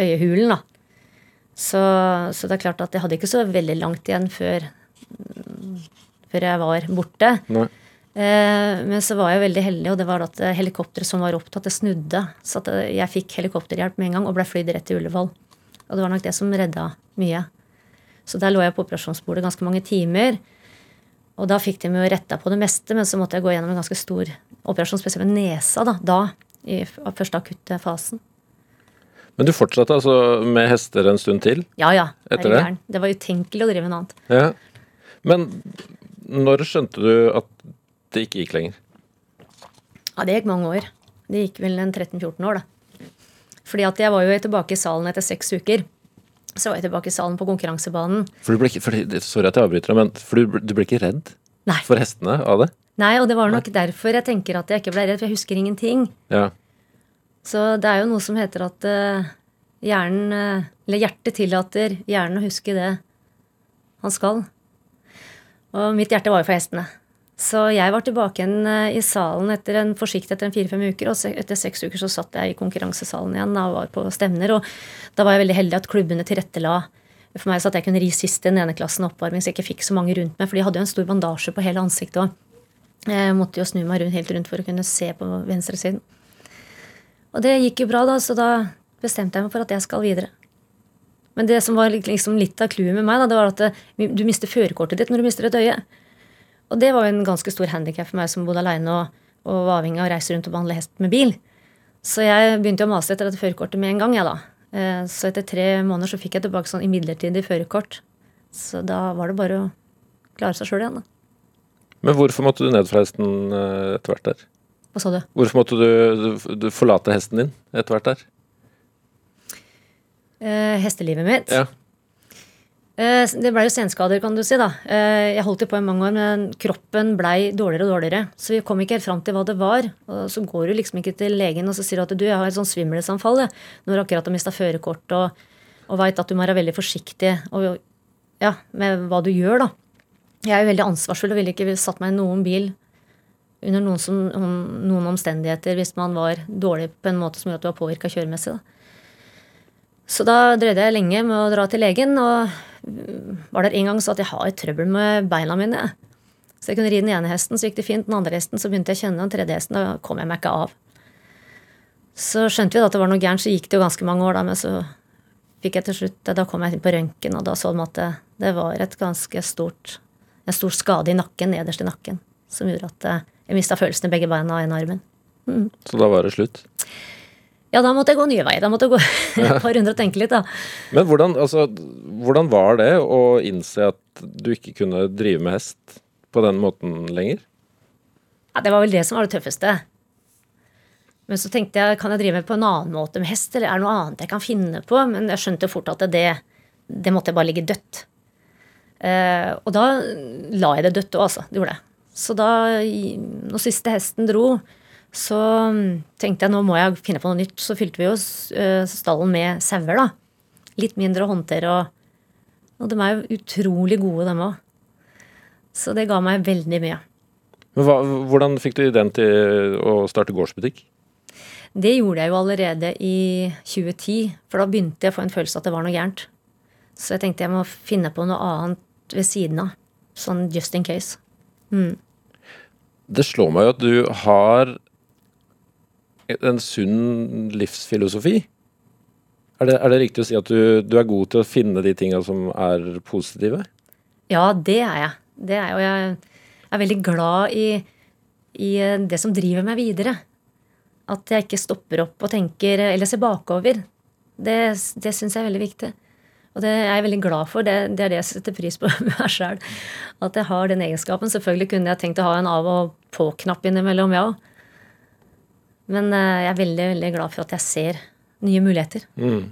øyehulen, da. Så, så, det er klart at jeg hadde ikke så veldig langt igjen før, før jeg var borte. Nei. Eh, men så var jeg veldig heldig, og det var at helikopteret som var opptatt, det snudde. Så at jeg fikk helikopterhjelp med en gang og ble flydd rett til Ullevål. Og det var nok det som redda mye. Så der lå jeg på operasjonsbordet ganske mange timer. Og da fikk de jo retta på det meste, men så måtte jeg gå gjennom en ganske stor operasjon, spesielt med nesa, da, da i første akutte fasen. Men du fortsatte altså med hester en stund til? Ja, ja. Etter det? Det var utenkelig å drive med noe annet. Ja. Men når skjønte du at det ikke gikk lenger? Ja, det gikk mange år. Det gikk vel en 13-14 år, da. Fordi at jeg var jo tilbake i salen etter seks uker. Så var jeg tilbake i salen på konkurransebanen. For du ble ikke, for, sorry at jeg avbryter, men for du, du ble ikke redd Nei. for hestene av det? Nei, og det var nok Nei. derfor jeg tenker at jeg ikke ble redd, for jeg husker ingenting. Ja. Så det er jo noe som heter at uh, hjernen, uh, eller hjertet tillater hjernen å huske det han skal. Og mitt hjerte var jo for hestene. Så jeg var tilbake igjen eh, i salen etter en forsiktig etter en fire-fem uker. Og etter seks uker så satt jeg i konkurransesalen igjen og var på stevner. Og da var jeg veldig heldig at klubbene tilrettela for meg så at jeg kunne ri sist i den ene klassen oppvarming, så jeg ikke fikk så mange rundt meg. For de hadde jo en stor bandasje på hele ansiktet òg. Jeg måtte jo snu meg rundt, helt rundt for å kunne se på venstresiden. Og det gikk jo bra, da, så da bestemte jeg meg for at jeg skal videre. Men det som var liksom litt av clouet med meg, da, det var at det, du mister førerkortet ditt når du mister et øye. Og det var jo en ganske stor handikap for meg som bodde aleine og, og, var avhengig av å reise rundt og behandle hest med bil. Så jeg begynte å mase etter dette førerkortet med en gang. jeg da. Eh, så etter tre måneder så fikk jeg tilbake sånn midlertidig førerkort. Så da var det bare å klare seg sjøl igjen, da. Men hvorfor måtte du ned fra hesten eh, etter hvert der? Hva sa du? Hvorfor måtte du, du forlate hesten din etter hvert der? Eh, hestelivet mitt? Ja. Eh, det blei jo senskader, kan du si. da. Eh, jeg holdt jo på i mange år, men kroppen blei dårligere og dårligere. Så vi kom ikke helt fram til hva det var. Og så går du liksom ikke til legen og så sier du at du, jeg har et sånn svimmelsanfall når du akkurat har mista førerkort og, og veit at du må være veldig forsiktig og, ja, med hva du gjør. da. Jeg er jo veldig ansvarsfull og ville ikke satt meg i noen bil under noen, som, noen, omstendigheter hvis man var dårlig på en måte som gjorde at du var påvirka kjøremessig. da. Så da drøyde jeg lenge med å dra til legen, og var der en gang så at jeg har trøbbel med beina mine. Så jeg kunne ri den ene hesten, så gikk det fint. Den andre hesten så begynte jeg å kjenne den tredje hesten. Da kom jeg meg ikke av. Så skjønte vi at det var noe gærent, så gikk det jo ganske mange år, da, men så fikk jeg til slutt Da kom jeg inn på røntgen, og da så de at det, det var et ganske stort en stor skade i nakken, nederst i nakken, som gjorde at eh, jeg mista følelsen i begge beina og en armen. Mm. Så da var det slutt? Ja, da måtte jeg gå nye veier. Da måtte jeg gå et par hundre og tenke litt, da. Men hvordan, altså, hvordan var det å innse at du ikke kunne drive med hest på den måten lenger? Ja, Det var vel det som var det tøffeste. Men så tenkte jeg, kan jeg drive med på en annen måte med hest, eller er det noe annet jeg kan finne på? Men jeg skjønte fort at det, det måtte bare ligge dødt. Eh, og da la jeg det dødt òg, altså. Det gjorde jeg. Så da, når siste hesten dro, så mm, tenkte jeg nå må jeg finne på noe nytt. Så fylte vi jo eh, stallen med sauer, da. Litt mindre håndtere. Og, og de er jo utrolig gode, dem òg. Så det ga meg veldig mye. Men hva, Hvordan fikk du ideen til å starte gårdsbutikk? Det gjorde jeg jo allerede i 2010. For da begynte jeg å få en følelse at det var noe gærent. Så jeg tenkte jeg må finne på noe annet ved siden av. Sånn just in case. Mm. Det slår meg jo at du har en sunn livsfilosofi? Er det, er det, riktig å si at du, du, er god til å finne de tinga som er positive? Ja, det er jeg. Det er, og jeg er veldig glad i, i det som driver meg videre. At jeg ikke stopper opp og tenker eller ser bakover. Det, det syns jeg er veldig viktig. Og det er jeg veldig glad for. Det, det er det jeg setter pris på meg sjøl. At jeg har den egenskapen. Selvfølgelig kunne jeg tenkt å ha en av- og på-knapp innimellom, ja òg. Men eh, jeg er veldig, veldig glad for at jeg ser nye muligheter. Mm.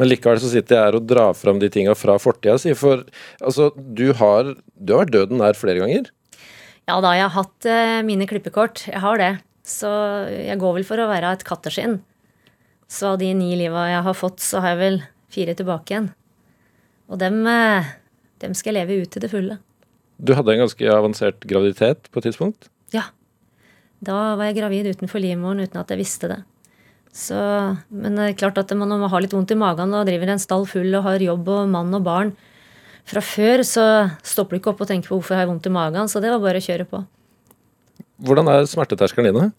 Men likevel så sitter jeg her og drar fram de tinga fra fortida si. For altså, du har, du har vært døden nær flere ganger? Ja da, jeg har hatt uh, mine klippekort. Jeg har det. Så jeg går vel for å være et katteskinn. Så av de ni liva jeg har fått, så har jeg vel fire tilbake igjen. Og dem, uh, dem skal jeg leve ut til det fulle. Du hadde en ganske avansert graviditet på et tidspunkt? Da var jeg gravid utenfor livmoren uten at jeg visste det. Så, men det er klart at man har ha litt vondt i magen og driver en stall full og har jobb og mann og barn fra før, så stopper du ikke opp og tenker på hvorfor jeg har vondt i magen. Så det var bare å kjøre på. Hvordan er smerteterskelen din?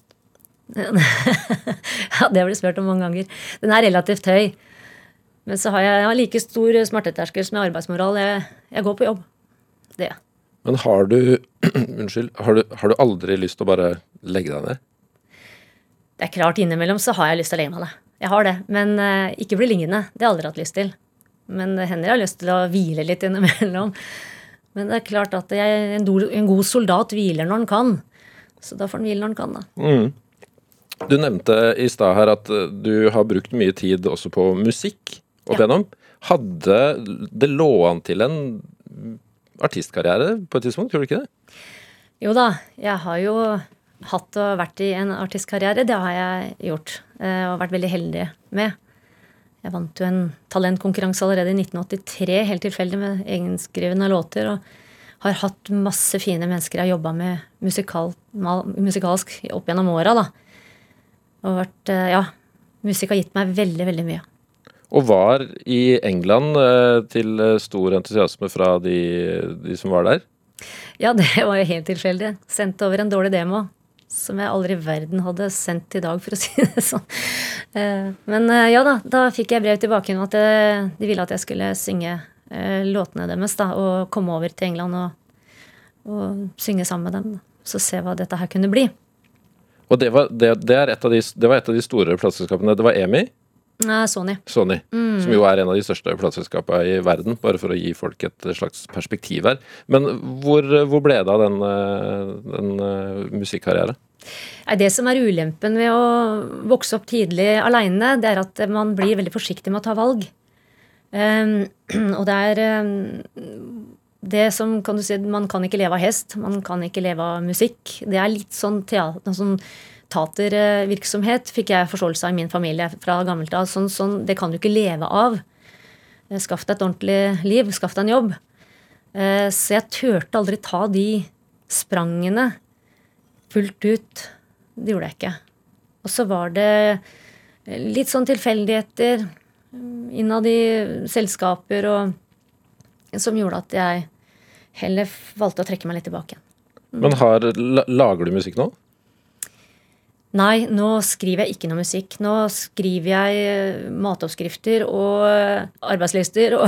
ja, det har blitt spurt om mange ganger. Den er relativt høy. Men så har jeg, jeg har like stor smerteterskel som jeg har arbeidsmoral. Jeg, jeg går på jobb. Det. Men har du Unnskyld. Har du, har du aldri lyst til å bare legge deg ned? Det er klart, innimellom så har jeg lyst til å legge meg ned. Jeg har det. Men uh, ikke bli liggende. Det har jeg aldri hatt lyst til. Men hender jeg har lyst til å hvile litt innimellom. Men det er klart at jeg, en, do, en, god soldat hviler når han kan. Så da får han hvile når han kan, da. Mm. Du nevnte i stad her at eh, du har brukt mye tid også på musikk opp ja. igjennom. Hadde det lå an til en artistkarriere på et tidspunkt, gjorde du ikke det? Jo da, jeg har jo hatt og vært i en artistkarriere. Det har jeg gjort, eh, og vært veldig heldig med. Jeg vant jo en talentkonkurranse allerede i 1983, helt tilfeldig med egenskrevne låter. Og har hatt masse fine mennesker jeg har jobba med musikal, musikalsk opp gjennom åra, eh, Ja, musikk har gitt meg veldig, veldig mye. Og var i England eh, til eh, stor entusiasme fra de, de som var der. Ja, det var jo helt tilfeldig. Sendte over en dårlig demo. Som jeg aldri i verden hadde sendt i dag, for å si det sånn. Eh, Men ja da, da fikk jeg brev tilbake om at de ville at jeg skulle synge låtene deres. da, Og komme over til England og, og synge sammen med dem. Så se hva dette her kunne bli. Og det var, det, det er et av de, det var et av de store plateselskapene. Det var EMI, Sony. Sony, som jo er en av de største plateselskapene i verden. Bare for å gi folk et slags perspektiv her. Men hvor, hvor ble det av den, eh, den musikkarrieren? Det som er ulempen ved å vokse opp tidlig aleine, det er at man blir veldig forsiktig med å ta valg. Ehm, og det er ehm, det som kan du si, Man kan ikke leve av hest, man kan ikke leve av musikk. Det er litt sånn teater, sånn teatervirksomhet, fikk jeg forståelse av i min familie fra gammelt av. Sånn, sånn, det kan du ikke leve av. Eh, Skaff deg et ordentlig liv, skaff deg en jobb. Eh, Så jeg turte aldri ta de sprangene fullt ut. Det gjorde jeg ikke. Og så var det litt sånn tilfeldigheter mm, innad i selskaper og som gjorde at jeg heller valgte å trekke meg litt tilbake. Men har, lager du musikk nå? Nei, nå skriver jeg ikke noe musikk. Nå skriver jeg eh, matoppskrifter og arbeidslister og,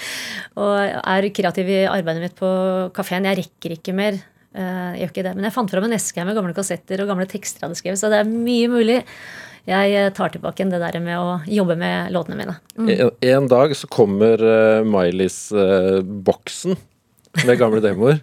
og er kreativ i arbeidet mitt på kafeen. Jeg rekker ikke mer. Eh, Jeg gjør ikke det. Men jeg fant fram en eske med gamle kassetter og gamle tekster jeg hadde skrevet, så det er mye mulig. Jeg eh, tar tilbake igjen det der med å jobbe med låtene mine. Mm. En, dag så kommer Miley's-boksen med gamle demoer.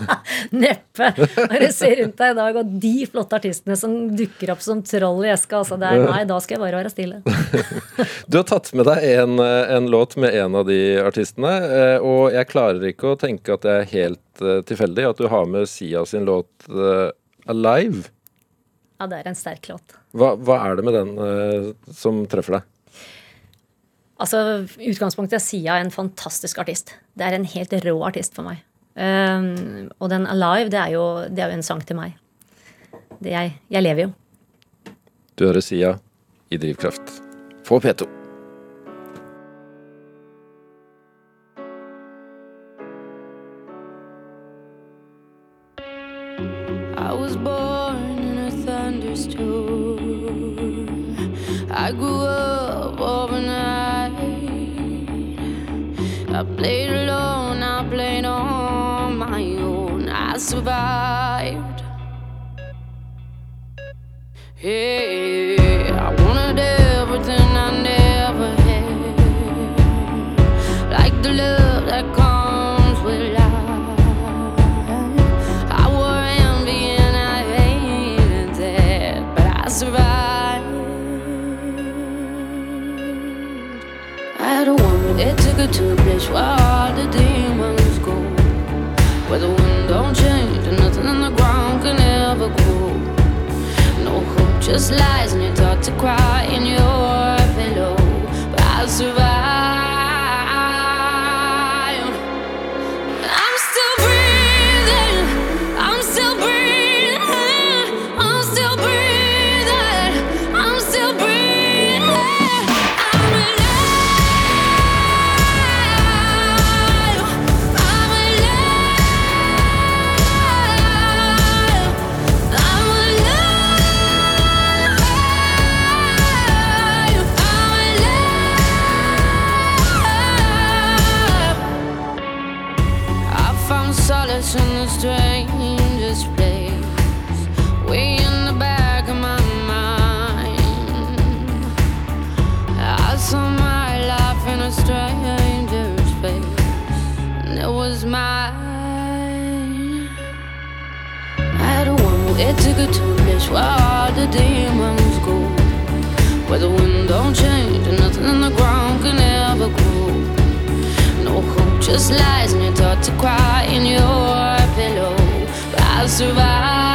Neppe. Når du ser rundt deg i dag, og de flotte artistene som dukker opp som troll i eska, altså det er nei, da skal jeg bare være stille. Du har tatt med deg en, en låt med en av de artistene, eh, og jeg klarer ikke å tenke at det er helt eh, tilfeldig at du har med Sia sin låt eh, 'Alive'. Ja, det er en sterk låt. Hva, hva er det med den uh, som treffer deg? Altså, Utgangspunktet er Sia en fantastisk artist. Det er en helt rå artist for meg. Um, og den Alive, det er, jo, det er jo en sang til meg. Det jeg, jeg lever jo. Du hører Sia i Drivkraft på P2. I was born in a thunderstorm. I grew I played alone, I played on my own. I survived. Hey, I wanted everything I never had. Like the love to a place where the demons go. Where the wind don't change and nothing on the ground can ever grow. No hope, just lies, and you're taught to cry in your pillow. But I survived. Her to a where the demons go, where the wind don't change and nothing in the ground can ever grow. No hope, just lies, and you're taught to cry in your pillow. But I survived.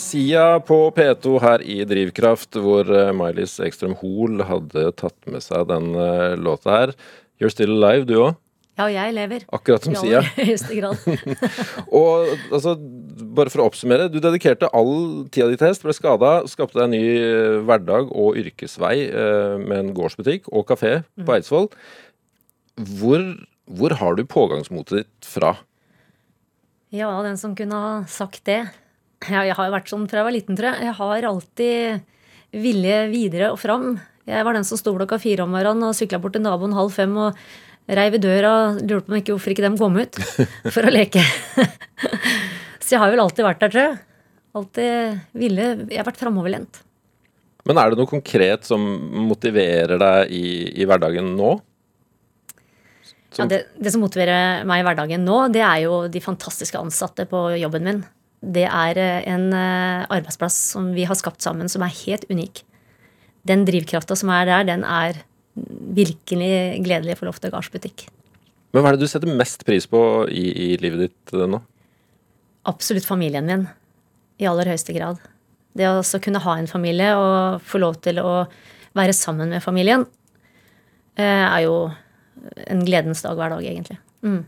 Sia på P2 her i Drivkraft, hvor eh, Miley's Ekstrøm Hoel hadde tatt med seg den eh, låta her. You're still alive, du òg? Ja, jeg lever. Akkurat som Sia. aller høyeste grad. Og altså, bare for å oppsummere, du dedikerte all tida di til hest, ble skada, skapte deg en ny eh, hverdag og yrkesvei med en gårdsbutikk og kafé på Eidsvoll. Hvor, hvor har du pågangsmotet ditt fra? Ja, den som kunne ha sagt det. Ja, jeg har vært sånn fra jeg var liten, tror jeg. Jeg har alltid vilje videre og fram. Jeg var den som sto klokka fire om morgenen og sykla bort til naboen halv fem og reiv i døra og lurte på hvorfor ikke dem kom ut for å leke. Så jeg har vel alltid vært der, tror jeg. Alltid ville Jeg har vært framoverlent. Men er det noe konkret som motiverer deg i, i hverdagen nå? Ja, det, det som motiverer meg i hverdagen nå, det er jo de fantastiske ansatte på jobben min. Det er eh, en eh, arbeidsplass som vi har skapt sammen, som er helt unik. Den drivkrafta som er der, den er virkelig gledelig for Loftet gardsbutikk. Men hva er det du setter mest pris på i, i livet ditt eh, nå? Absolutt familien min. I aller høyeste grad. Det å kunne ha en familie og få lov til å være sammen med familien, er jo en gledens dag hver dag, egentlig. Mm.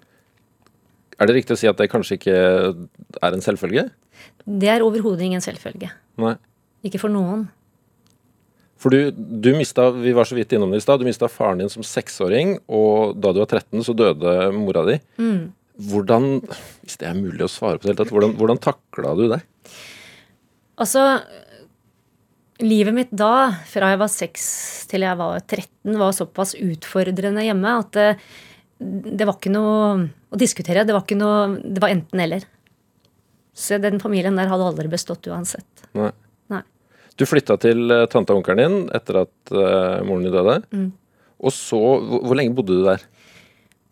Er det riktig å si at det kanskje ikke er en selvfølge? Det er overhodet ingen selvfølge. Nei. Ikke for noen. For du, du mista, vi var så vidt innom det i sted, du mista faren din som seksåring, og da du var 13, så døde mora di. Hvordan, hvis det er mulig å svare på det hvordan, hvordan takla du det? Altså, livet mitt da, fra jeg var 6 til jeg var 13, var såpass utfordrende hjemme at det, var ikke noe å diskutere. Det var ikke noe Det var enten-eller. Så den familien der hadde aldri bestått uansett. Nei. Nei. Du flytta til eh, tante og onkelen din etter at uh, moren din døde. Og så hvor, hvor lenge bodde du der?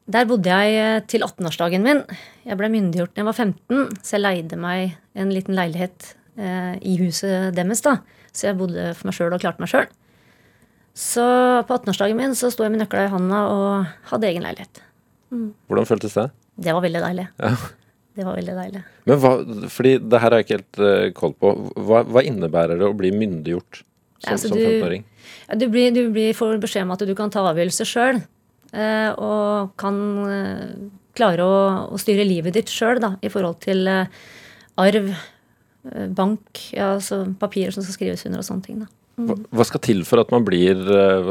Der bodde jeg eh, til 18-årsdagen min. Jeg ble myndiggjort da jeg var 15, så jeg leide meg en liten leilighet uh, i huset deres. da. Så jeg bodde for meg sjøl og klarte meg sjøl. Så på 18-årsdagen min så sto jeg med nøkla i handa og hadde egen leilighet. Hvordan føltes det? Det var veldig deilig. Ja. Det var veldig deilig. Men hva, fordi det her har jeg ikke helt uh, koll på. Hva, hva innebærer det å bli myndiggjort som, Altså, som 15-åring? Ja, du, blir, du blir, får beskjed om at du kan ta avgjørelser sjøl. Uh, og kan uh, klare å, å styre livet ditt sjøl i forhold til eh, arv, eh, bank, ja, altså papirer som skal skrives under og sånne ting. da. Hva, skal til for at man blir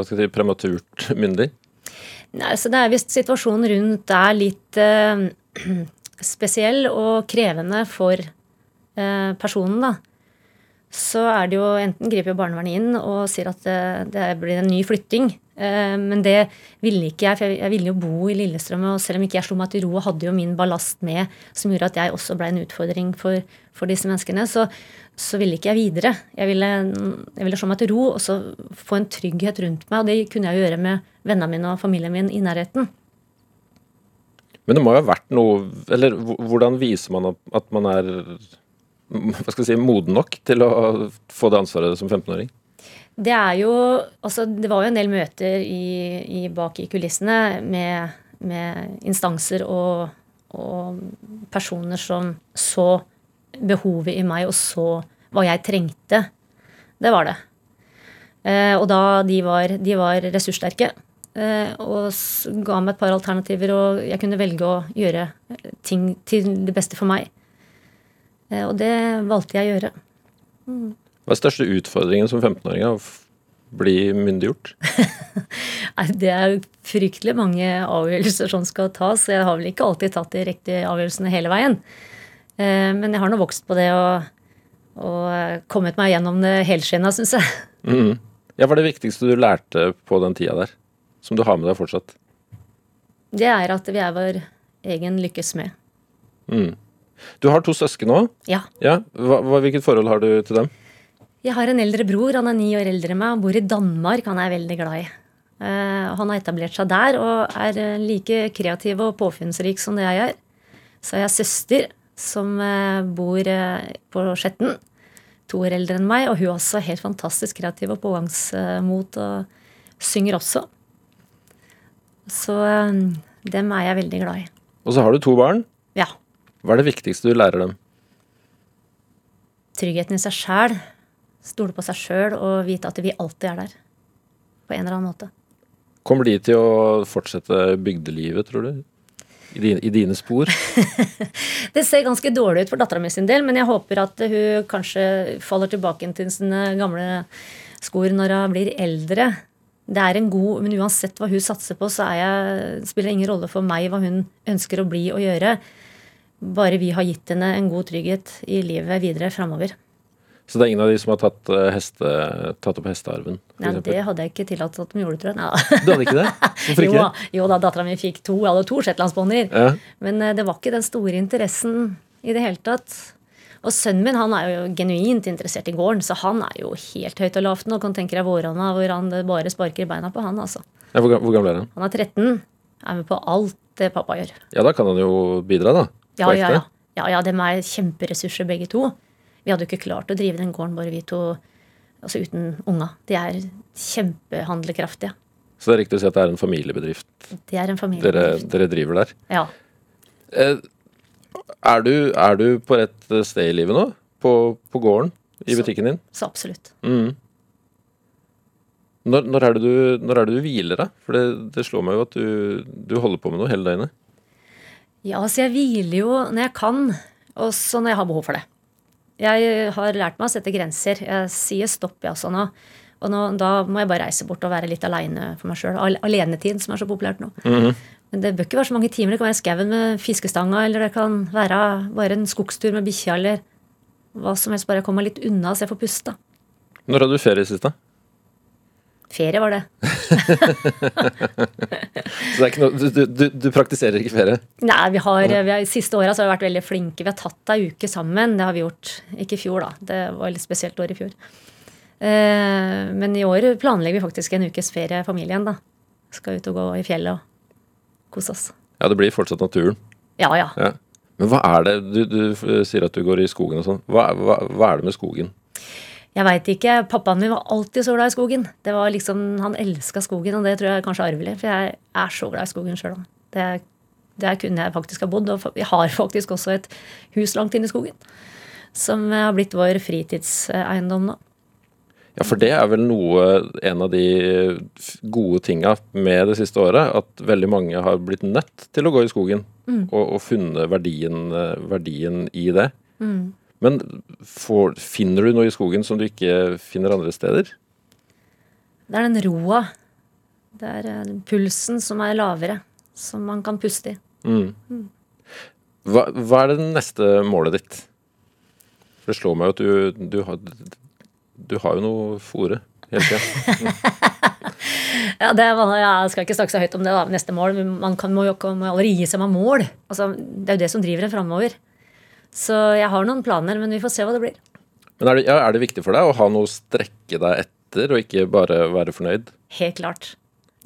skal si, prematurt myndig? Nei, så det er hvis situasjonen rundt er litt eh, spesiell og krevende for eh, personen, da. Så er det jo enten griper barnevernet inn og sier at det, det blir en ny flytting. Eh, men det ville ikke jeg, for jeg, jeg ville jo bo i Lillestrøm. Og selv om ikke jeg slo meg til ro og hadde jo min ballast med, som gjorde at jeg også ble en utfordring for, for disse menneskene, så, så ville ikke jeg videre. Jeg ville, jeg ville slå meg til ro og så få en trygghet rundt meg. Og det kunne jeg jo gjøre med vennene mine og familien min i nærheten. Men det må jo ha vært noe Eller hvordan viser man at, at man er hva skal jeg si, moden nok til å få det ansvaret som 15-åring? Det er jo Altså, det var jo en del møter i, i bak i kulissene med, med instanser og, og personer som så behovet i meg og så hva jeg trengte. Det var det. Eh, og da de var, de var ressurssterke eh, og ga meg et par alternativer, og jeg kunne velge å gjøre eh, ting til det beste for meg. Eh, og det valgte jeg å gjøre. Hva er største utfordringen som 15-åring? Å bli myndiggjort? Nei, Det er fryktelig mange avgjørelser som skal tas. Jeg har vel ikke alltid tatt de riktige avgjørelsene hele veien. Eh, Men jeg har nå vokst på det og, og kommet meg gjennom det helskinna, syns jeg. Mm. Ja, Hva er det viktigste du lærte på den tida der? Som du har med deg fortsatt? Det er at vi er vår egen lykkes med. Mm. Du har to søsken òg. Ja. Ja. Hva, hvilket forhold har du til dem? Jeg har en eldre bror, han er ni år eldre enn meg. Han bor i Danmark, han er jeg veldig glad i. Uh, Han har etablert seg der og er eh, like kreativ og påfunnsrik som det jeg er. Så har jeg søster som eh, bor eh, på Skjetten. To år eldre enn meg, og hun er også helt fantastisk kreativ og pågangsmot og synger også. Så eh, dem er jeg veldig glad i. Og så har du to barn. Ja. Hva er det viktigste du lærer dem? Tryggheten i seg sjæl. Stole på seg sjøl og vite at vi alltid er der. På en eller annen måte. Kommer de til å fortsette bygdelivet, tror du? I dine, i dine spor? Det ser ganske dårlig ut for dattera mi sin del, men jeg håper at hun kanskje faller tilbake til sine gamle skor når hun blir eldre. Det er en god, Men uansett hva hun satser på, så jeg, spiller det ingen rolle for meg hva hun ønsker å bli og gjøre. Bare vi har gitt henne en god trygghet i livet videre framover. Så det er ingen av de som har tatt, eh, heste, tatt opp hestearven? Nei, eksempel? det hadde jeg ikke tillatt at de gjorde, tror jeg. Nei. Du hadde ikke det? Hvorfor ikke? Jo, jo da, dattera mi fikk to, jeg hadde to shetlandsponnier. Ja. Men eh, det var ikke den store interessen i det hele tatt. Og sønnen min han er jo genuint interessert i gården, så han er jo helt høyt og lavt nå. Kan tenke deg våronna hvor han bare sparker beina på han, altså. Ja, hvor, hvor gammel er han? Han er 13, er med på alt det pappa gjør. Ja, da kan han jo bidra, da. Ja, ja, ja. ja, ja dem er kjemperessurser begge to. Vi hadde jo ikke klart å drive den gården bare vi to, altså uten unga. De er kjempehandlekraftige. Så det er riktig å si at det er en familiebedrift Det er en familiebedrift. dere, dere driver der. Ja. Eh, er, du, er du på rett sted i livet nå? På, på gården? I Så- butikken din? Så absolutt. Mm. Når, når, er det du, når er det du hviler, da? For det, det slår meg jo at du, du holder på med noe hele døgnet. Ja, altså jeg hviler jo når jeg kan, og så når jeg har behov for det. Jeg har lært meg å sette grenser. Jeg sier stopp, jeg også nå. Og nå, da må jeg bare reise bort og være litt aleine for meg sjøl. Alenetid, som er så populært nå. Men det bør ikke være så mange timer. Det kan være skauen med fiskestanga, eller det kan være bare en skogstur med bikkja, eller hva som helst. Bare jeg kommer litt unna så jeg får puste. Når hadde du ferie sist, da? Ferie var det. Så det er ikke noe, du, du, du, praktiserer ikke ferie? Nei, vi har, vi har, Siste åra har vi vært veldig flinke. Vi har tatt ei uke sammen. Det har vi gjort. Ikke i fjor, da. Det var et litt spesielt år i fjor. Eh, men i år planlegger vi faktisk en ukes ferie familien, da. Skal ut og gå i fjellet og kose oss. Ja, det blir fortsatt naturen. Ja, ja. Ja. Men hva er det Du, du sier at du går i skogen og sånn. Hva, hva, hva er det med skogen? Jeg veit ikke. Pappaen min var alltid så glad i skogen. Det var liksom, Han elska skogen, og det tror jeg er kanskje er arvelig. For jeg er så glad i skogen sjøl. Det, der kunne jeg faktisk ha bodd. Og vi har faktisk også et hus langt inne i skogen. Som har blitt vår fritidseiendom nå. Ja, for det er vel noe, en av de gode tinga med det siste året, at veldig mange har blitt nødt til å gå i skogen og, og funnet verdien, eh, verdien i det. Men får, finner du noe i skogen som du ikke finner andre steder? Det er den roa. Det er eh, pulsen som er lavere. Som man kan puste i. Hva, hva er det neste målet ditt? For det slår meg at du, du, har, du har jo noe fòre hele tida. Ja, det, Jeg skal ikke snakke så høyt om det, da, neste mål. men Man kan, må jo ikke- må aldri gi seg med mål. Altså, det er jo det som driver en framover. Så jeg har noen planer, men vi får se hva det blir. Men er det, ja, er det viktig for deg å ha noe å strekke deg etter, og ikke bare være fornøyd? Helt klart.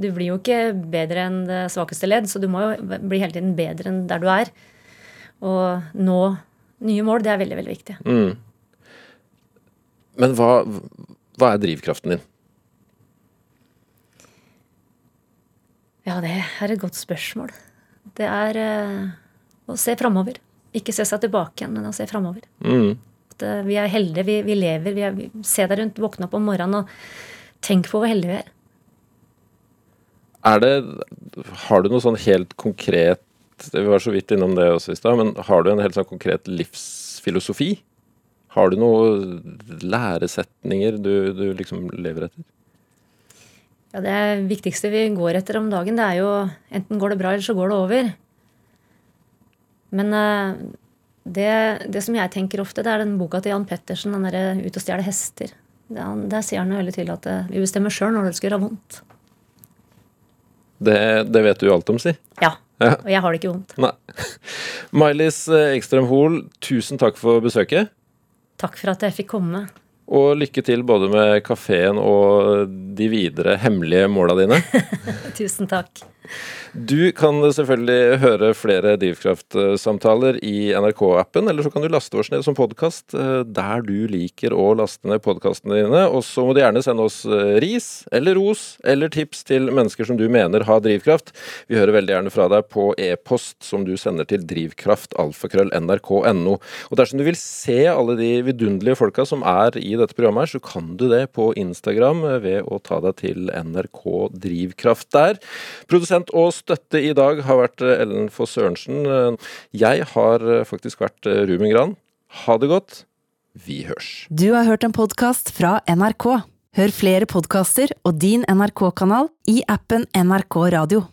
Du blir jo ikke bedre enn det svakeste ledd, så du må jo bli hele tiden bedre enn der du er. Og nå nye mål, det er veldig, veldig viktig. Men hva, hva er drivkraften din? Ja, det er et godt spørsmål. Det er eh, å se framover. Ikke se seg tilbake igjen, men å se framover. Mm. Eh, vi er heldige, vi, vi lever. Vi er, vi, se deg rundt, våkne opp om morgenen og tenk på hvor heldige vi er. Er det Har du noe sånn helt konkret Vi var så vidt innom det også i stad, men har du en helt sånn konkret livsfilosofi? Har du noen læresetninger du, du liksom lever etter? Ja, Det viktigste vi går etter om dagen, det er jo enten går det bra, eller så går det over. Men eh, det, det som jeg tenker ofte, det er den boka til Jan Pettersen, den derre 'Ut og stjele hester'. Han- der sier han jo veldig tydelig at eh, vi bestemmer sjøl når det skal gjøre vondt. Det, det vet du jo alt om, si. Ja. Ja. Og jeg har det ikke vondt. Nei. Mailis eh, Ekstrøm Hoel, tusen takk for besøket. Takk for at jeg fikk komme. Og lykke til både med kafeen og de videre hemmelige måla dine. Tusen takk. Du kan selvfølgelig høre flere Drivkraft-samtaler i NRK-appen, eller så kan du laste oss ned som podkast der du liker å laste ned podkastene dine. Og så må du gjerne sende oss eh, ris eller ros eller tips til mennesker som du mener har drivkraft. Vi hører veldig gjerne fra deg på e-post som du sender til drivkraftalfakrøll.nrk.no. Og dersom du vil se alle de vidunderlige folka som er i dette programmet, her, så kan du det på Instagram ved å ta deg til NRK Drivkraft der. Produsent og støtte i dag har vært eh, Ellen Foss Sørensen. Eh, Jeg har eh, faktisk vært eh, Ruben Gran. Ha det godt. Vi hørs. Du har hørt en podkast fra NRK. Hør flere podkaster og din NRK-kanal i appen NRK Radio.